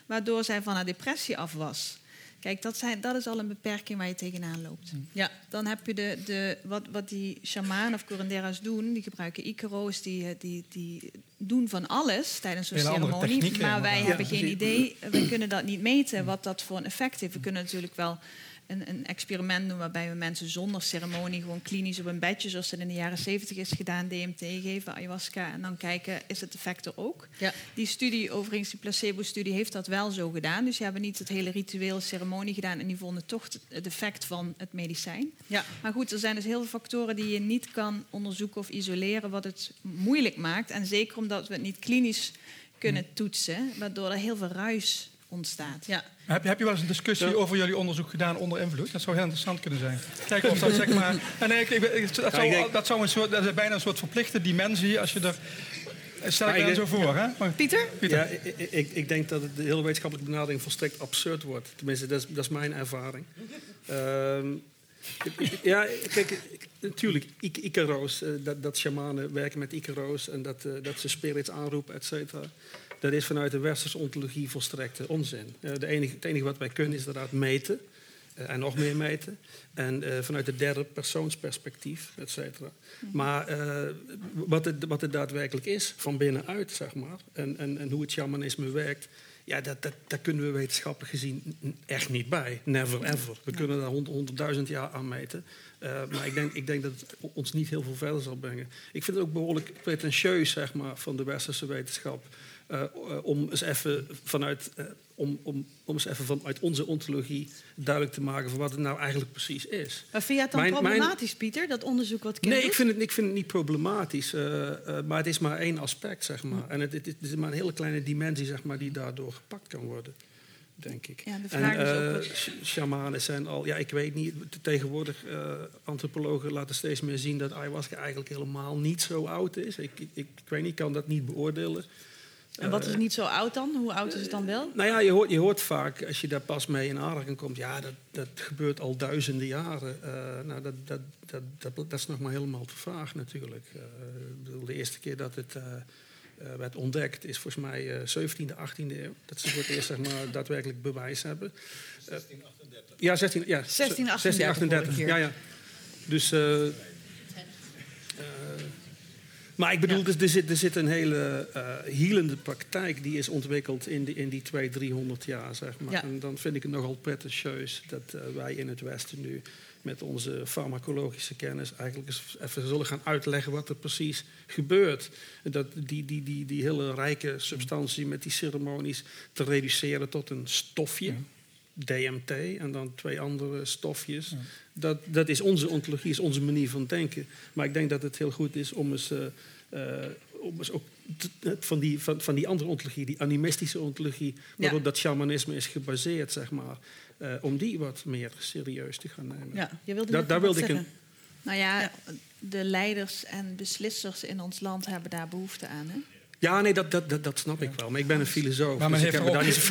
waardoor zij van haar depressie af was. Kijk, dat, zijn, dat is al een beperking waar je tegenaan loopt. Ja, dan heb je de, de, wat, wat die shamanen of curandera's doen. Die gebruiken Icaro's, die, eh, die, die doen van alles tijdens zo'n ceremonie. Maar wij hebben geen idee, we kunnen dat niet meten wat dat voor een effect heeft. We kunnen natuurlijk wel een, een experiment doen waarbij we mensen zonder ceremonie gewoon klinisch op een bedje, zoals dat in de jaren 70 is gedaan, DMT geven, ayahuasca, en dan kijken, is het effect er ook? Ja. Die studie, overigens, die placebo-studie, heeft dat wel zo gedaan. Dus die hebben niet het hele ritueel ceremonie gedaan en die vonden toch het- het effect van het medicijn. Ja. Maar goed, er zijn dus heel veel factoren die je niet kan onderzoeken of isoleren, wat het moeilijk maakt. En zeker omdat we het niet klinisch kunnen toetsen, waardoor er heel veel ruis ontstaat. Ja. Heb je, heb je wel eens een discussie over jullie onderzoek gedaan onder invloed? Dat zou heel interessant kunnen zijn. Kijken of dat zeg maar. Nee, ik, ik- ik- dat, zou, denk- dat zou een soort, dat is bijna een soort verplichte dimensie als je er. Stel ik dan zo voor, hè? Maar- Pieter? Pieter. Ja, ik, ik, ik denk dat het de hele wetenschappelijke benadering volstrekt absurd wordt. Tenminste, dat is, dat is mijn ervaring. Ehm, ja, kijk, natuurlijk, Ik- Icaro's, eh, dat, dat shamanen werken met Icaro's en dat, eh, dat ze spirits aanroepen, et cetera. Dat is vanuit de westerse ontologie volstrekte onzin. Eh, de enige, het enige wat wij kunnen is inderdaad meten. eh, en nog meer meten. En eh, vanuit het derde persoonsperspectief, et cetera. Maar eh, wat, het, wat het daadwerkelijk is, van binnenuit, zeg maar. En, en, en hoe het shamanisme werkt. Ja, dat, dat, daar kunnen we wetenschappelijk gezien echt niet bij. Never ever. We kunnen daar hond- honderdduizend jaar aan meten. Maar ik denk, ik denk dat het ons niet heel veel verder zal brengen. Ik vind het ook behoorlijk pretentieus zeg maar, van de westerse wetenschap. Eh, eh, om eens even vanuit, eh, om, om, om eens even vanuit onze ontologie duidelijk te maken van wat het nou eigenlijk precies is. Maar vind jij het dan Mijn- mijn- problematisch, Pieter, dat onderzoek wat Kim Nee, doet? ik vind, het, ik vind het niet problematisch. maar het is maar één aspect, zeg maar. En het, het, het is maar een hele kleine dimensie, zeg maar, die daardoor gepakt kan worden. Denk ik. Ja, de en vraag is ook shamanen zijn al, ja, ik weet niet. te- Tegenwoordig, antropologen laten steeds meer zien dat ayahuasca eigenlijk helemaal niet zo oud is. Ik, ik, ik weet niet, ik kan dat niet beoordelen. En wat is niet zo oud dan? Hoe oud is het dan wel? Nou ja, je hoort, je hoort vaak, als je daar pas mee in aanraking komt, ja, dat, dat gebeurt al duizenden jaren. Eh, nou, dat, dat, dat, dat, dat is nog maar helemaal te vraag natuurlijk. Eh, ik bedoel, de eerste keer dat het eh, eh, werd ontdekt is volgens mij eh 17e, 18e eeuw. Dat ze voor het eerst zeg maar, daadwerkelijk bewijs hebben. Eh, ja, 16, ja, 1638 hoor ik hier. Ja, ja. Dus... maar ik bedoel, dus er, zit, er zit een hele eh hielende praktijk die is ontwikkeld in die, in die 200, 300 jaar, zeg maar. Ja. En dan vind ik het nogal pretentieus dat eh, wij in het Westen nu met onze farmacologische kennis eigenlijk eens even zullen gaan uitleggen wat er precies gebeurt. Dat die, die, die, die hele rijke substantie met die ceremonies te reduceren tot een stofje. DMT en dan twee andere stofjes. Dat, dat is onze ontologie, is onze manier van denken. Maar ik denk dat het heel goed is om eens, eh, eh, om eens ook van, die, van, van die andere ontologie, die animistische ontologie, waarop dat shamanisme is gebaseerd, zeg maar, eh, om die wat meer serieus te gaan nemen. Ja, je wilde Da- daar wilde ik zeggen. Nou ja, Ja. de leiders en beslissers in ons land hebben daar behoefte aan. Hè? Ja, nee, dat, dat, dat, dat snap ik wel. Maar ik ben een filosoof, Maar men dus ik heeft heb ook- daar niet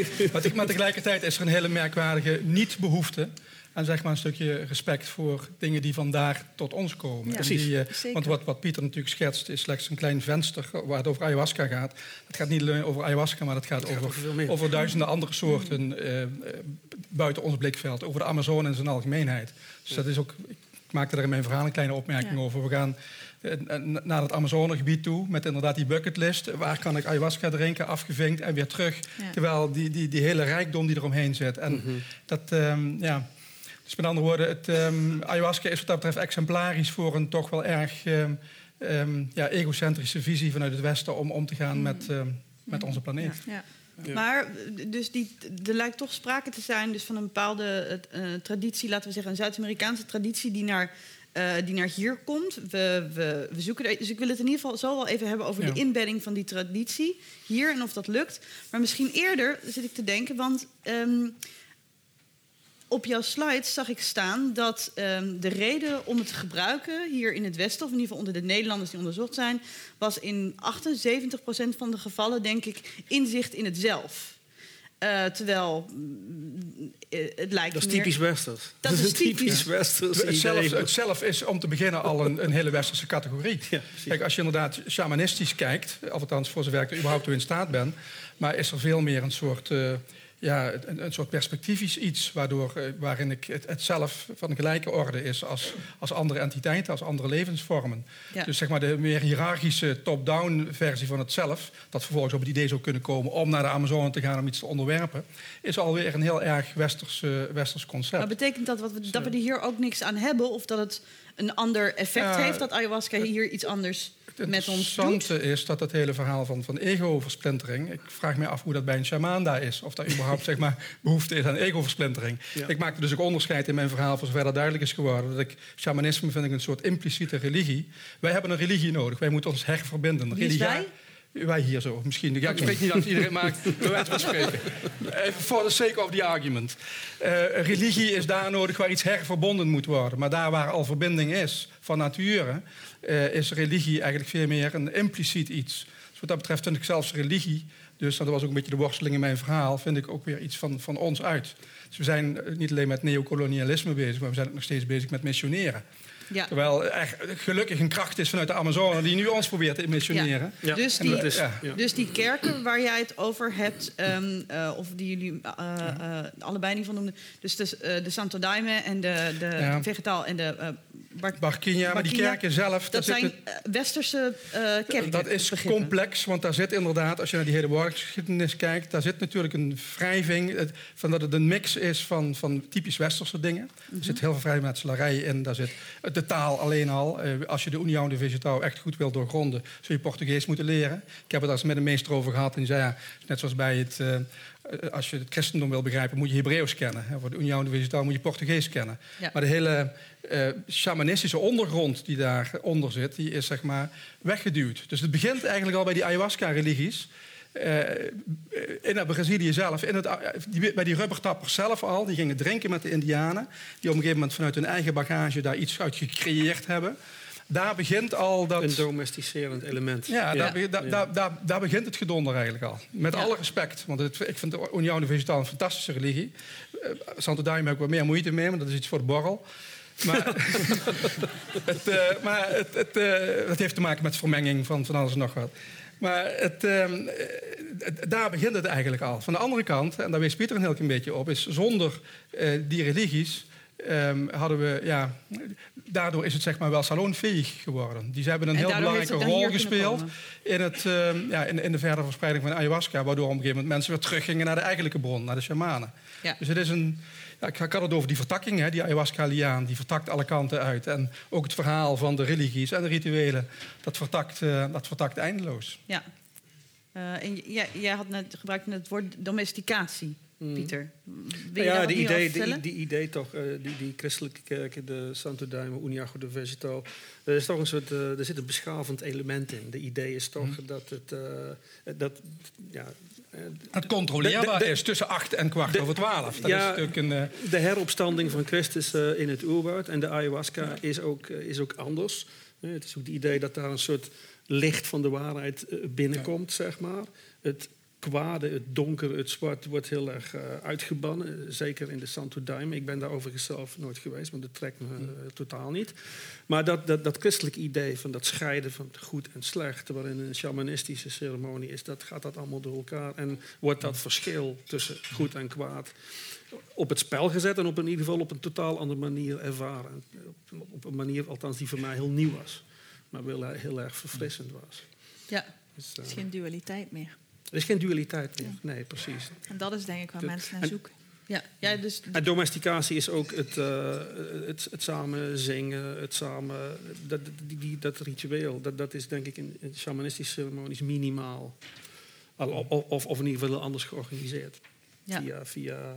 zoveel... Maar, te- maar tegelijkertijd is er een hele merkwaardige niet-behoefte aan zeg maar, een stukje respect voor dingen die vandaar tot ons komen. Ja, precies. die, eh, want wat, wat Pieter natuurlijk schetst is slechts een klein venster waar het over ayahuasca gaat. Het gaat niet alleen over ayahuasca, maar het gaat, gaat over over, veel meer. over duizenden andere soorten eh, eh, buiten ons blikveld. Over de Amazone in zijn algemeenheid. Dus dat is ook, ik maakte daar in mijn verhaal een kleine opmerking Ja. over. We gaan naar het Amazonegebied toe met inderdaad die bucketlist. Waar kan ik ayahuasca drinken, afgevinkt en weer terug. Ja. Terwijl die, die, die hele rijkdom die eromheen zit. En Mhm. dat, ehm, ja. Dus met andere woorden, het, ehm, ayahuasca is wat dat betreft exemplarisch voor een toch wel erg ehm, ehm, ja, egocentrische visie vanuit het Westen om om te gaan met, ehm, met onze planeet. Ja. Ja. Maar eh, dus die, er lijkt toch sprake te zijn dus van een bepaalde eh, traditie, laten we zeggen een Zuid-Amerikaanse traditie die naar, eh, die naar hier komt. We, we, we zoeken er, dus ik wil het in ieder geval zo wel even hebben over Ja. de inbedding van die traditie hier en of dat lukt. Maar misschien eerder zit ik te denken, want ehm, op jouw slides zag ik staan dat ehm, de reden om het te gebruiken hier in het Westen, of in ieder geval onder de Nederlanders die onderzocht zijn, was in 78% van de gevallen, denk ik, inzicht in het zelf. Eh, terwijl mm, eh, het lijkt Dat is meer- typisch Westers. Dat is een typisch. Westers Het zelf, idee. het zelf is om te beginnen al een, een hele westerse categorie. Ja. Kijk, als je inderdaad shamanistisch kijkt, of althans voor zover ik er überhaupt toe in staat ben, maar is er veel meer een soort eh, ja, een, een soort perspectiefs iets waardoor, eh, waarin ik het, het zelf van gelijke orde is als, als andere entiteiten, als andere levensvormen. Ja. Dus zeg maar de meer hiërarchische top-down versie van het zelf, dat vervolgens op het idee zou kunnen komen om naar de Amazone te gaan om iets te onderwerpen, is alweer een heel erg westers, eh, westers concept. Maar betekent dat wat we, dat we er hier ook niks aan hebben? Of dat het een ander effect Ja, heeft dat ayahuasca hier iets anders Het met ons doet? interessante is dat het hele verhaal van, van ego-versplintering... ik vraag me af hoe dat bij een shamaan daar is. Of daar überhaupt zeg maar, behoefte is aan ego-versplintering. Ja. Ik maakte dus ook onderscheid in mijn verhaal... voor zover dat duidelijk is geworden. Dat ik, shamanisme vind ik een soort impliciete religie. Wij hebben een religie nodig. Wij moeten ons herverbinden. Religia- wij? Hier zo, misschien. Ja, ik spreek niet dat iedereen maakt, bij wijze van spreken. Even for the sake of the argument. Eh, religie is daar nodig waar iets herverbonden moet worden. Maar daar waar al verbinding is, van nature, eh, is religie eigenlijk veel meer een impliciet iets. Dus wat dat betreft vind ik zelfs religie, dus dat was ook een beetje de worsteling in mijn verhaal, vind ik ook weer iets van, van ons uit. Dus we zijn eh, niet alleen met neocolonialisme bezig, maar we zijn ook nog steeds bezig met missioneren. Ja. Terwijl er gelukkig een kracht is vanuit de Amazone die nu ons probeert te missioneren. Ja. Dus die, dat is-. Dus die kerken waar jij het over hebt, ehm, eh, of die jullie eh, eh, allebei niet van noemden, dus de, de Santo Daime en de, de. Vegetaal en de Bar- Barquinha, maar die kerken zelf... dat zijn westerse kerken. Dat is begrippen. complex, want daar zit inderdaad, als je naar die hele woordgeschiedenis kijkt, daar zit natuurlijk een wrijving, het- van dat het een mix is van, van typisch westerse dingen. Er zit heel veel vrijmetselarij in, daar zit de taal alleen al. Eh, als je de União de Vegetal echt goed wil doorgronden, zul je Portugees moeten leren. Ik heb het daar eens met een meester over gehad en die zei, ja, net zoals bij het... eh, eh, als je het christendom wil begrijpen, moet je Hebreeuws kennen. Voor de União de Vegetal moet je Portugees kennen. Ja. Maar de hele shamanistische ondergrond die daaronder zit, die is zeg maar weggeduwd. Dus het begint eigenlijk al bij die ayahuasca-religies. Eh, in Brazilië zelf, in het, die- bij die rubbertappers zelf al, die gingen drinken met de Indianen, die op een gegeven moment vanuit hun eigen bagage daar iets uit gecreëerd hebben. Daar begint al dat. Een domesticerend element. Ja, Daar, daar, daar, daar, daar begint het gedonder eigenlijk al. Met Ja. alle respect. Want het, ik vind de União de Vegetal een fantastische religie. Uh, Santo Daime heb ik wat meer moeite mee, maar dat is iets voor de borrel. Maar, het, eh, maar het, het, eh, het heeft te maken met vermenging van, van alles en nog wat. Maar het, ehm, eh, het- daar begint het eigenlijk al. Van de andere kant, en daar wees Pieter een heel klein beetje op... is zonder eh, die religies ehm, hadden we... Ja, daardoor is het zeg maar wel salonfähig geworden. Die hebben een En heel belangrijke rol gespeeld in, het, ehm, ja, in, in de verdere verspreiding van ayahuasca... waardoor op een gegeven moment mensen weer teruggingen naar de eigenlijke bron, naar de shamanen. Ja. Dus het is een... Ik had het over die vertakking, hè, die ayahuasca-liaan. Die vertakt alle kanten uit. En ook het verhaal van de religies en de rituelen... dat vertakt, eh, dat vertakt eindeloos. Ja. Eh, en jij had net gebruikt het woord domesticatie, Pieter. Wil je ja, die idee, die, idee toch, eh, die, die christelijke kerken, de Santo Daime, Uniago de Vegetal, er is toch een soort, eh, er zit een beschavend element in. De idee is toch Mhm. dat het, eh, dat, ja, Het controleerbaar De- de- de- is tussen acht en kwart de- over twaalf. Dat Ja, is natuurlijk een... eh, de heropstanding van Christus eh, in het oerwoud en de ayahuasca is, ook, is ook anders. Het is ook het idee dat daar een soort licht van de waarheid binnenkomt, zeg maar. Het kwade, het donkere, het zwart wordt heel erg eh, uitgebannen. eh, Zeker in de Santo Daime. Ik ben daar overigens zelf nooit geweest, want dat trekt me eh, totaal niet. Maar dat, dat, dat christelijk idee van dat scheiden van goed en slecht, waarin een shamanistische ceremonie is, dat gaat dat allemaal door elkaar. En wordt dat verschil tussen goed en kwaad op het spel gezet en op in ieder geval op een totaal andere manier ervaren. Op, op een manier, althans, die voor mij heel nieuw was, maar wel heel erg verfrissend was. Ja. Dus, Het is geen dualiteit meer. Er is geen dualiteit meer. Nee, precies. En dat is denk ik waar De- mensen naar en- zoeken. Ja. ja, dus En domesticatie is ook het, eh, het, het samen zingen, het samen, dat, die, die, dat ritueel. Dat, dat is denk ik in, in shamanistische ceremonies minimaal. Al- Of, of, of in ieder geval anders georganiseerd. Ja. Via, via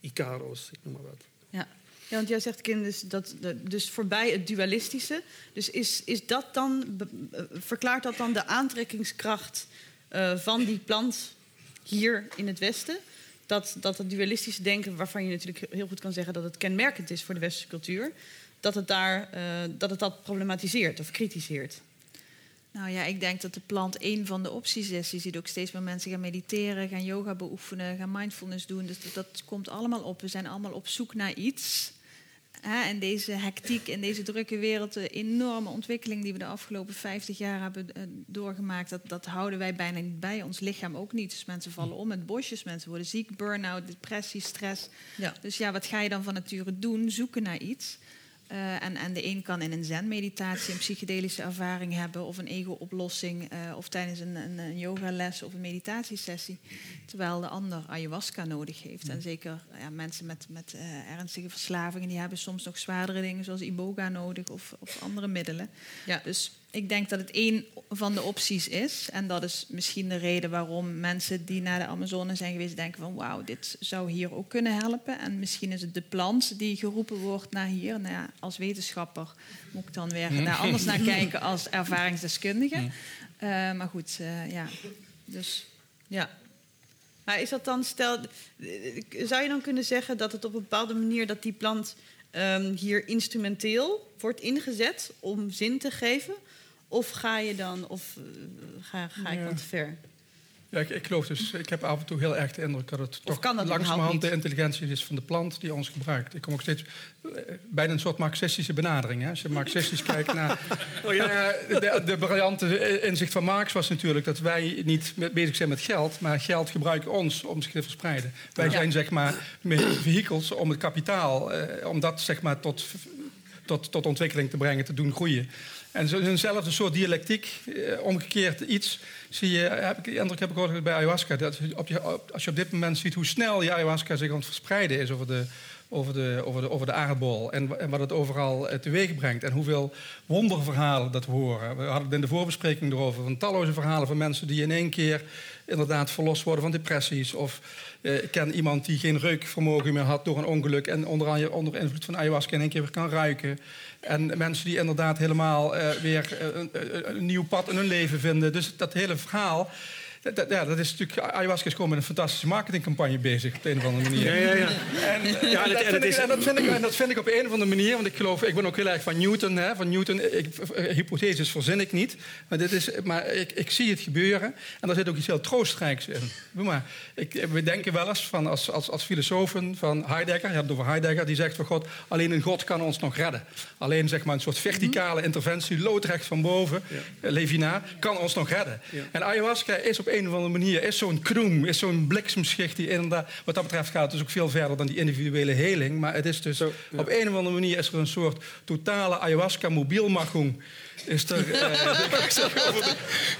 Icaro's, ik noem maar wat. Ja. ja, want jij zegt, Kim, dus, dat, dus voorbij het dualistische. Dus is, is dat dan, eh, verklaart dat dan de aantrekkingskracht eh, van die plant hier in het Westen? Dat, dat het dualistische denken, waarvan je natuurlijk heel goed kan zeggen dat het kenmerkend is voor de westerse cultuur, dat het, daar, eh, dat, het dat problematiseert of kritiseert. Nou ja, ik denk dat de plant één van de opties is. Je ziet ook steeds meer mensen gaan mediteren, gaan yoga beoefenen, gaan mindfulness doen. Dus dat, dat komt allemaal op. We zijn allemaal op zoek naar iets. Hè, in deze hectiek, in deze drukke wereld, de enorme ontwikkeling die we de afgelopen 50 jaar hebben eh, doorgemaakt, dat, dat houden wij bijna niet bij. Ons lichaam ook niet. Dus mensen vallen om met bosjes, mensen worden ziek, burn-out, depressie, stress. Ja. Dus ja, wat ga je dan van nature doen? Zoeken naar iets. Uh, en, en, de een kan in een zen-meditatie een psychedelische ervaring hebben, of een ego-oplossing, uh, of tijdens een, een, een yogales of een meditatiesessie. Terwijl de ander ayahuasca nodig heeft. En zeker ja, mensen met, met uh, ernstige verslavingen, die hebben soms nog zwaardere dingen zoals iboga nodig of, of andere middelen. Ja. Dus ik denk dat het één van de opties is. En dat is misschien de reden waarom mensen die naar de Amazone zijn geweest denken van wauw, dit zou hier ook kunnen helpen. En misschien is het de plant die geroepen wordt naar hier. Nou ja, als wetenschapper moet ik dan weer daar anders naar kijken als ervaringsdeskundige. Uh, maar goed, uh, ja. Dus ja. Maar is dat dan, stel, zou je dan kunnen zeggen dat het op een bepaalde manier dat die plant um, hier instrumenteel wordt ingezet om zin te geven? Of ga je dan, of uh, ga, ga ik Ja. wat te ver? Ja, ik, ik geloof dus, ik heb af en toe heel erg de indruk dat het toch kan dat langzamerhand de intelligentie is van de plant die ons gebruikt. Ik kom ook steeds eh, bijna een soort marxistische benadering. Hè. Als je marxistisch kijkt naar... Oh ja. Ja, de, de briljante inzicht van Marx was natuurlijk dat wij niet met- bezig zijn met geld, maar geld gebruikt ons om zich te verspreiden. Wij Ja. zijn zeg maar vehikels om het kapitaal, eh, om dat zeg maar tot, tot, tot ontwikkeling te brengen, te doen groeien. En eenzelfde soort dialectiek, eh, omgekeerd iets, zie je, heb ik, indruk heb ik ook bij ayahuasca. Dat op je, als je op dit moment ziet hoe snel die ayahuasca zich aan het verspreiden is over de, over de, over de, over de aardbol. En, en wat het overal eh, teweeg brengt. En hoeveel wonderverhalen dat we horen. We hadden het in de voorbespreking erover. Van talloze verhalen van mensen die in één keer inderdaad verlost worden van depressies. Of eh, ik ken iemand die geen reukvermogen meer had door een ongeluk. En onder, onder invloed van ayahuasca in één keer weer kan ruiken. En mensen die inderdaad helemaal eh, weer eh, een- een nieuw pad in hun leven vinden. Dus dat hele verhaal. Dat, ja, dat is natuurlijk, ayahuasca is gewoon met een fantastische marketingcampagne bezig op de een of andere manier. Ja, ja, ja. En, eh, Ja, dat vind ik- en dat vind ik- en dat vind ik op een of andere manier, want ik geloof, ik ben ook heel erg van Newton. Hè, van Newton ik, eh, hypotheses verzin ik niet, maar, dit is, maar ik, ik zie het gebeuren en daar zit ook iets heel troostrijks in. Maar, ik, we denken wel eens van als, als, als filosofen van Heidegger, je hebt het over Heidegger, die zegt van God, alleen een God kan ons nog redden. Alleen zeg maar een soort verticale interventie, loodrecht van boven, eh, Levina, kan ons nog redden. En ayahuasca is op een of andere manier is zo'n knoem, is zo'n bliksemschicht die inderdaad, wat dat betreft gaat het dus ook veel verder dan die individuele heling. Maar het is dus Zo, ja. op een of andere manier is er een soort totale ayahuasca mobielmachung. Is er eh, over de,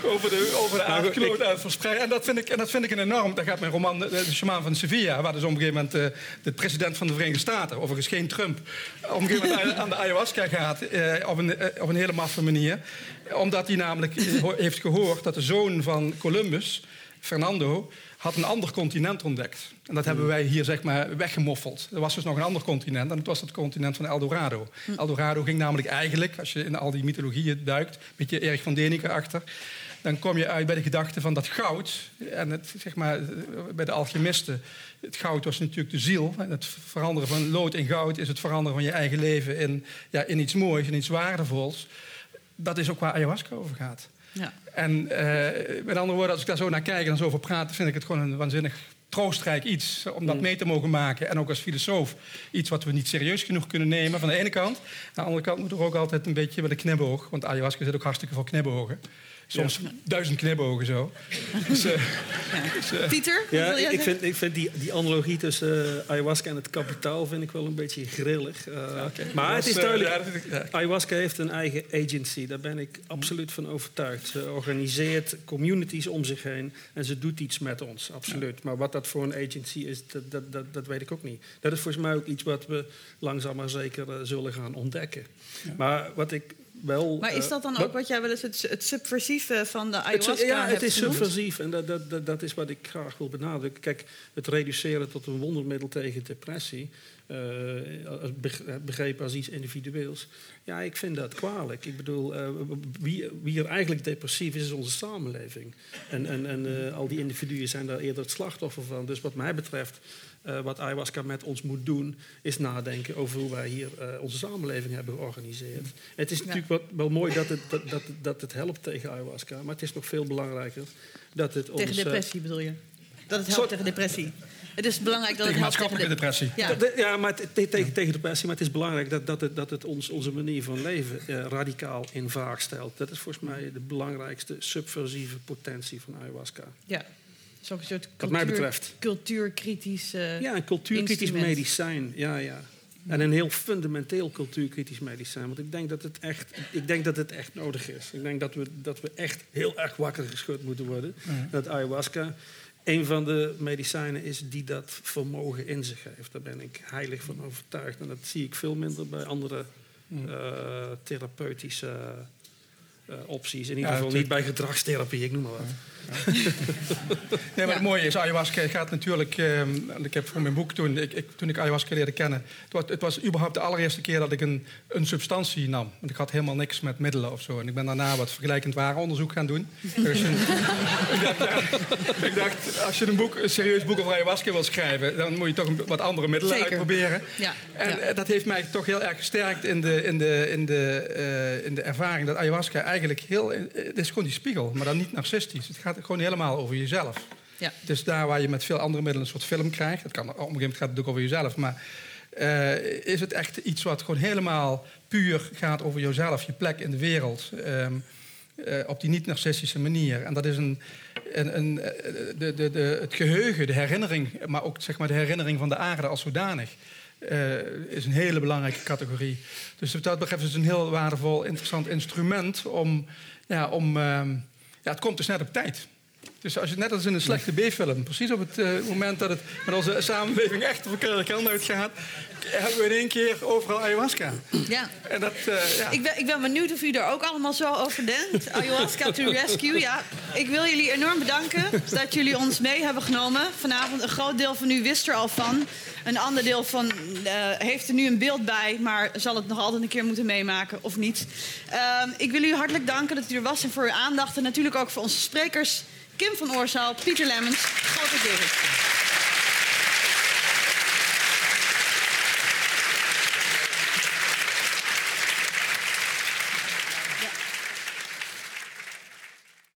over de, over de aardkloot aan het verspreiden. En dat vind ik, en dat vind ik een enorm. Daar gaat mijn roman De, de Shaman van Sevilla, waar dus op een gegeven moment eh, de president van de Verenigde Staten, overigens geen Trump, op een gegeven moment aan- de ayahuasca gaat eh, op, een, op een hele maffe manier. Omdat hij namelijk heeft gehoord dat de zoon van Columbus, Fernando, had een ander continent ontdekt. En dat hebben wij hier zeg maar weggemoffeld. Er was dus nog een ander continent en dat was het continent van Eldorado. Eldorado ging namelijk eigenlijk, als je in al die mythologieën duikt, een beetje Erich van Däniken achter, dan kom je uit bij de gedachte van dat goud. En het, zeg maar, bij de alchemisten, het goud was natuurlijk de ziel. En het veranderen van lood in goud is het veranderen van je eigen leven in, ja, in iets moois, in iets waardevols. Dat is ook waar ayahuasca over gaat. Ja. En eh, met andere woorden, als ik daar zo naar kijk en zo over praat, vind ik het gewoon een waanzinnig troostrijk iets om dat mee te mogen maken. En ook als filosoof iets wat we niet serieus genoeg kunnen nemen, van de ene kant. Aan de andere kant moet er ook altijd een beetje met een knipoog, want ayahuasca zit ook hartstikke vol knipogen. Soms duizend knipogen zo. Dus, eh, Pieter, Ja, wil jij ik vind, ik vind die, die analogie tussen eh, ayahuasca en het kapitaal vind ik wel een beetje grillig. Eh, Maar het is duidelijk, ayahuasca heeft een eigen agency. Daar ben ik absoluut van overtuigd. Ze organiseert communities om zich heen en ze doet iets met ons, absoluut. Maar wat dat voor een agency is, dat, dat, dat, dat weet ik ook niet. Dat is volgens mij ook iets wat we langzaam maar zeker zullen gaan ontdekken. Maar wat ik wel... Maar is eh, dat dan wat- ook wat jij wel eens het, het subversieve van de het, ayahuasca ja, het is genoemd? subversief en dat, dat, dat, dat is wat ik graag wil benadrukken. Kijk, het reduceren tot een wondermiddel tegen depressie, eh, begrepen als iets individueels, ja, ik vind dat kwalijk. Ik bedoel, eh, wie, wie er eigenlijk depressief is, is onze samenleving. En, en, en eh, al die individuen zijn daar eerder het slachtoffer van. Dus wat mij betreft, eh, wat ayahuasca met ons moet doen, is nadenken over hoe wij hier eh, onze samenleving hebben georganiseerd. Het is natuurlijk wat, wel mooi dat het, dat, dat, dat het helpt tegen ayahuasca, maar het is nog veel belangrijker dat het ons... Tegen eh, depressie bedoel je? Dat het helpt Soort- tegen depressie. Het is belangrijk dat Tegen het helpt maatschappelijke tegen de- depressie. Ja. Maar te- tegen, tegen depressie. Maar het is belangrijk dat, dat het, dat het ons, onze manier van leven eh, radicaal in vraag stelt. Dat is volgens mij de belangrijkste subversieve potentie van ayahuasca. Ja. Soort Wat mij cultuur- betreft. Cultuurkritisch. eh, Ja, een cultuurkritisch instrument. medicijn. Ja, ja. En een heel fundamenteel cultuurkritisch medicijn. Want ik denk dat het echt, ik denk dat het echt nodig is. Ik denk dat we, dat we echt heel erg wakker geschud moeten worden. Dat ayahuasca een van de medicijnen is die dat vermogen in zich heeft. Daar ben ik heilig van overtuigd. En dat zie ik veel minder bij andere eh, therapeutische opties. In ieder Ja, geval niet bij gedragstherapie, ik noem maar wat. Nee, maar Ja. het mooie is, ayahuasca gaat natuurlijk... ehm, ik heb voor mijn boek, toen ik, ik- toen ik ayahuasca leerde kennen... Het was, het was überhaupt de allereerste keer dat ik een, een substantie nam. Want ik had helemaal niks met middelen of zo. En ik ben daarna wat vergelijkend warenonderzoek gaan doen. Dus een- ik, dacht, ja, ik dacht, als je een, boek, een serieus boek over ayahuasca wil schrijven... dan moet je toch wat andere middelen Zeker. uitproberen. Ja. En ja. eh, dat heeft mij toch heel erg gesterkt in de, in de, in de, eh, in de ervaring dat ayahuasca eigenlijk heel... eh, Het is gewoon die spiegel, maar dan niet narcistisch. Het gaat gewoon helemaal over jezelf. Ja. Is daar waar je met veel andere middelen een soort film krijgt. Dat kan, op een gegeven moment gaat het ook over jezelf. Maar eh, is het echt iets wat gewoon helemaal puur gaat over jezelf, je plek in de wereld. ehm, eh, op die niet-narcistische manier. En dat is een, een, een, de, de, de, het geheugen, de herinnering, maar ook zeg maar, de herinnering van de aarde als zodanig. Eh, is een hele belangrijke categorie. Dus dat betreft is het een heel waardevol, interessant instrument om. Ja, om ehm, ja, het komt dus net op tijd. Dus als je net als in een slechte B-film, precies op het eh, moment dat het met onze samenleving echt de verkeerde kant uitgaat, hebben we in één keer overal ayahuasca. ja. En dat, eh, ja. Ik ben, ik ben benieuwd of u er ook allemaal zo over denkt. Ayahuasca to rescue. Ja, ik wil jullie enorm bedanken dat jullie ons mee hebben genomen. Vanavond een groot deel van u wist er al van. Een ander deel van eh, heeft er nu een beeld bij, maar zal het nog altijd een keer moeten meemaken of niet. Ehm, ik wil u hartelijk danken dat u er was en voor uw aandacht. En natuurlijk ook voor onze sprekers. Kim van Oorzaal, Pieter Lemmens, Grote Gerrit.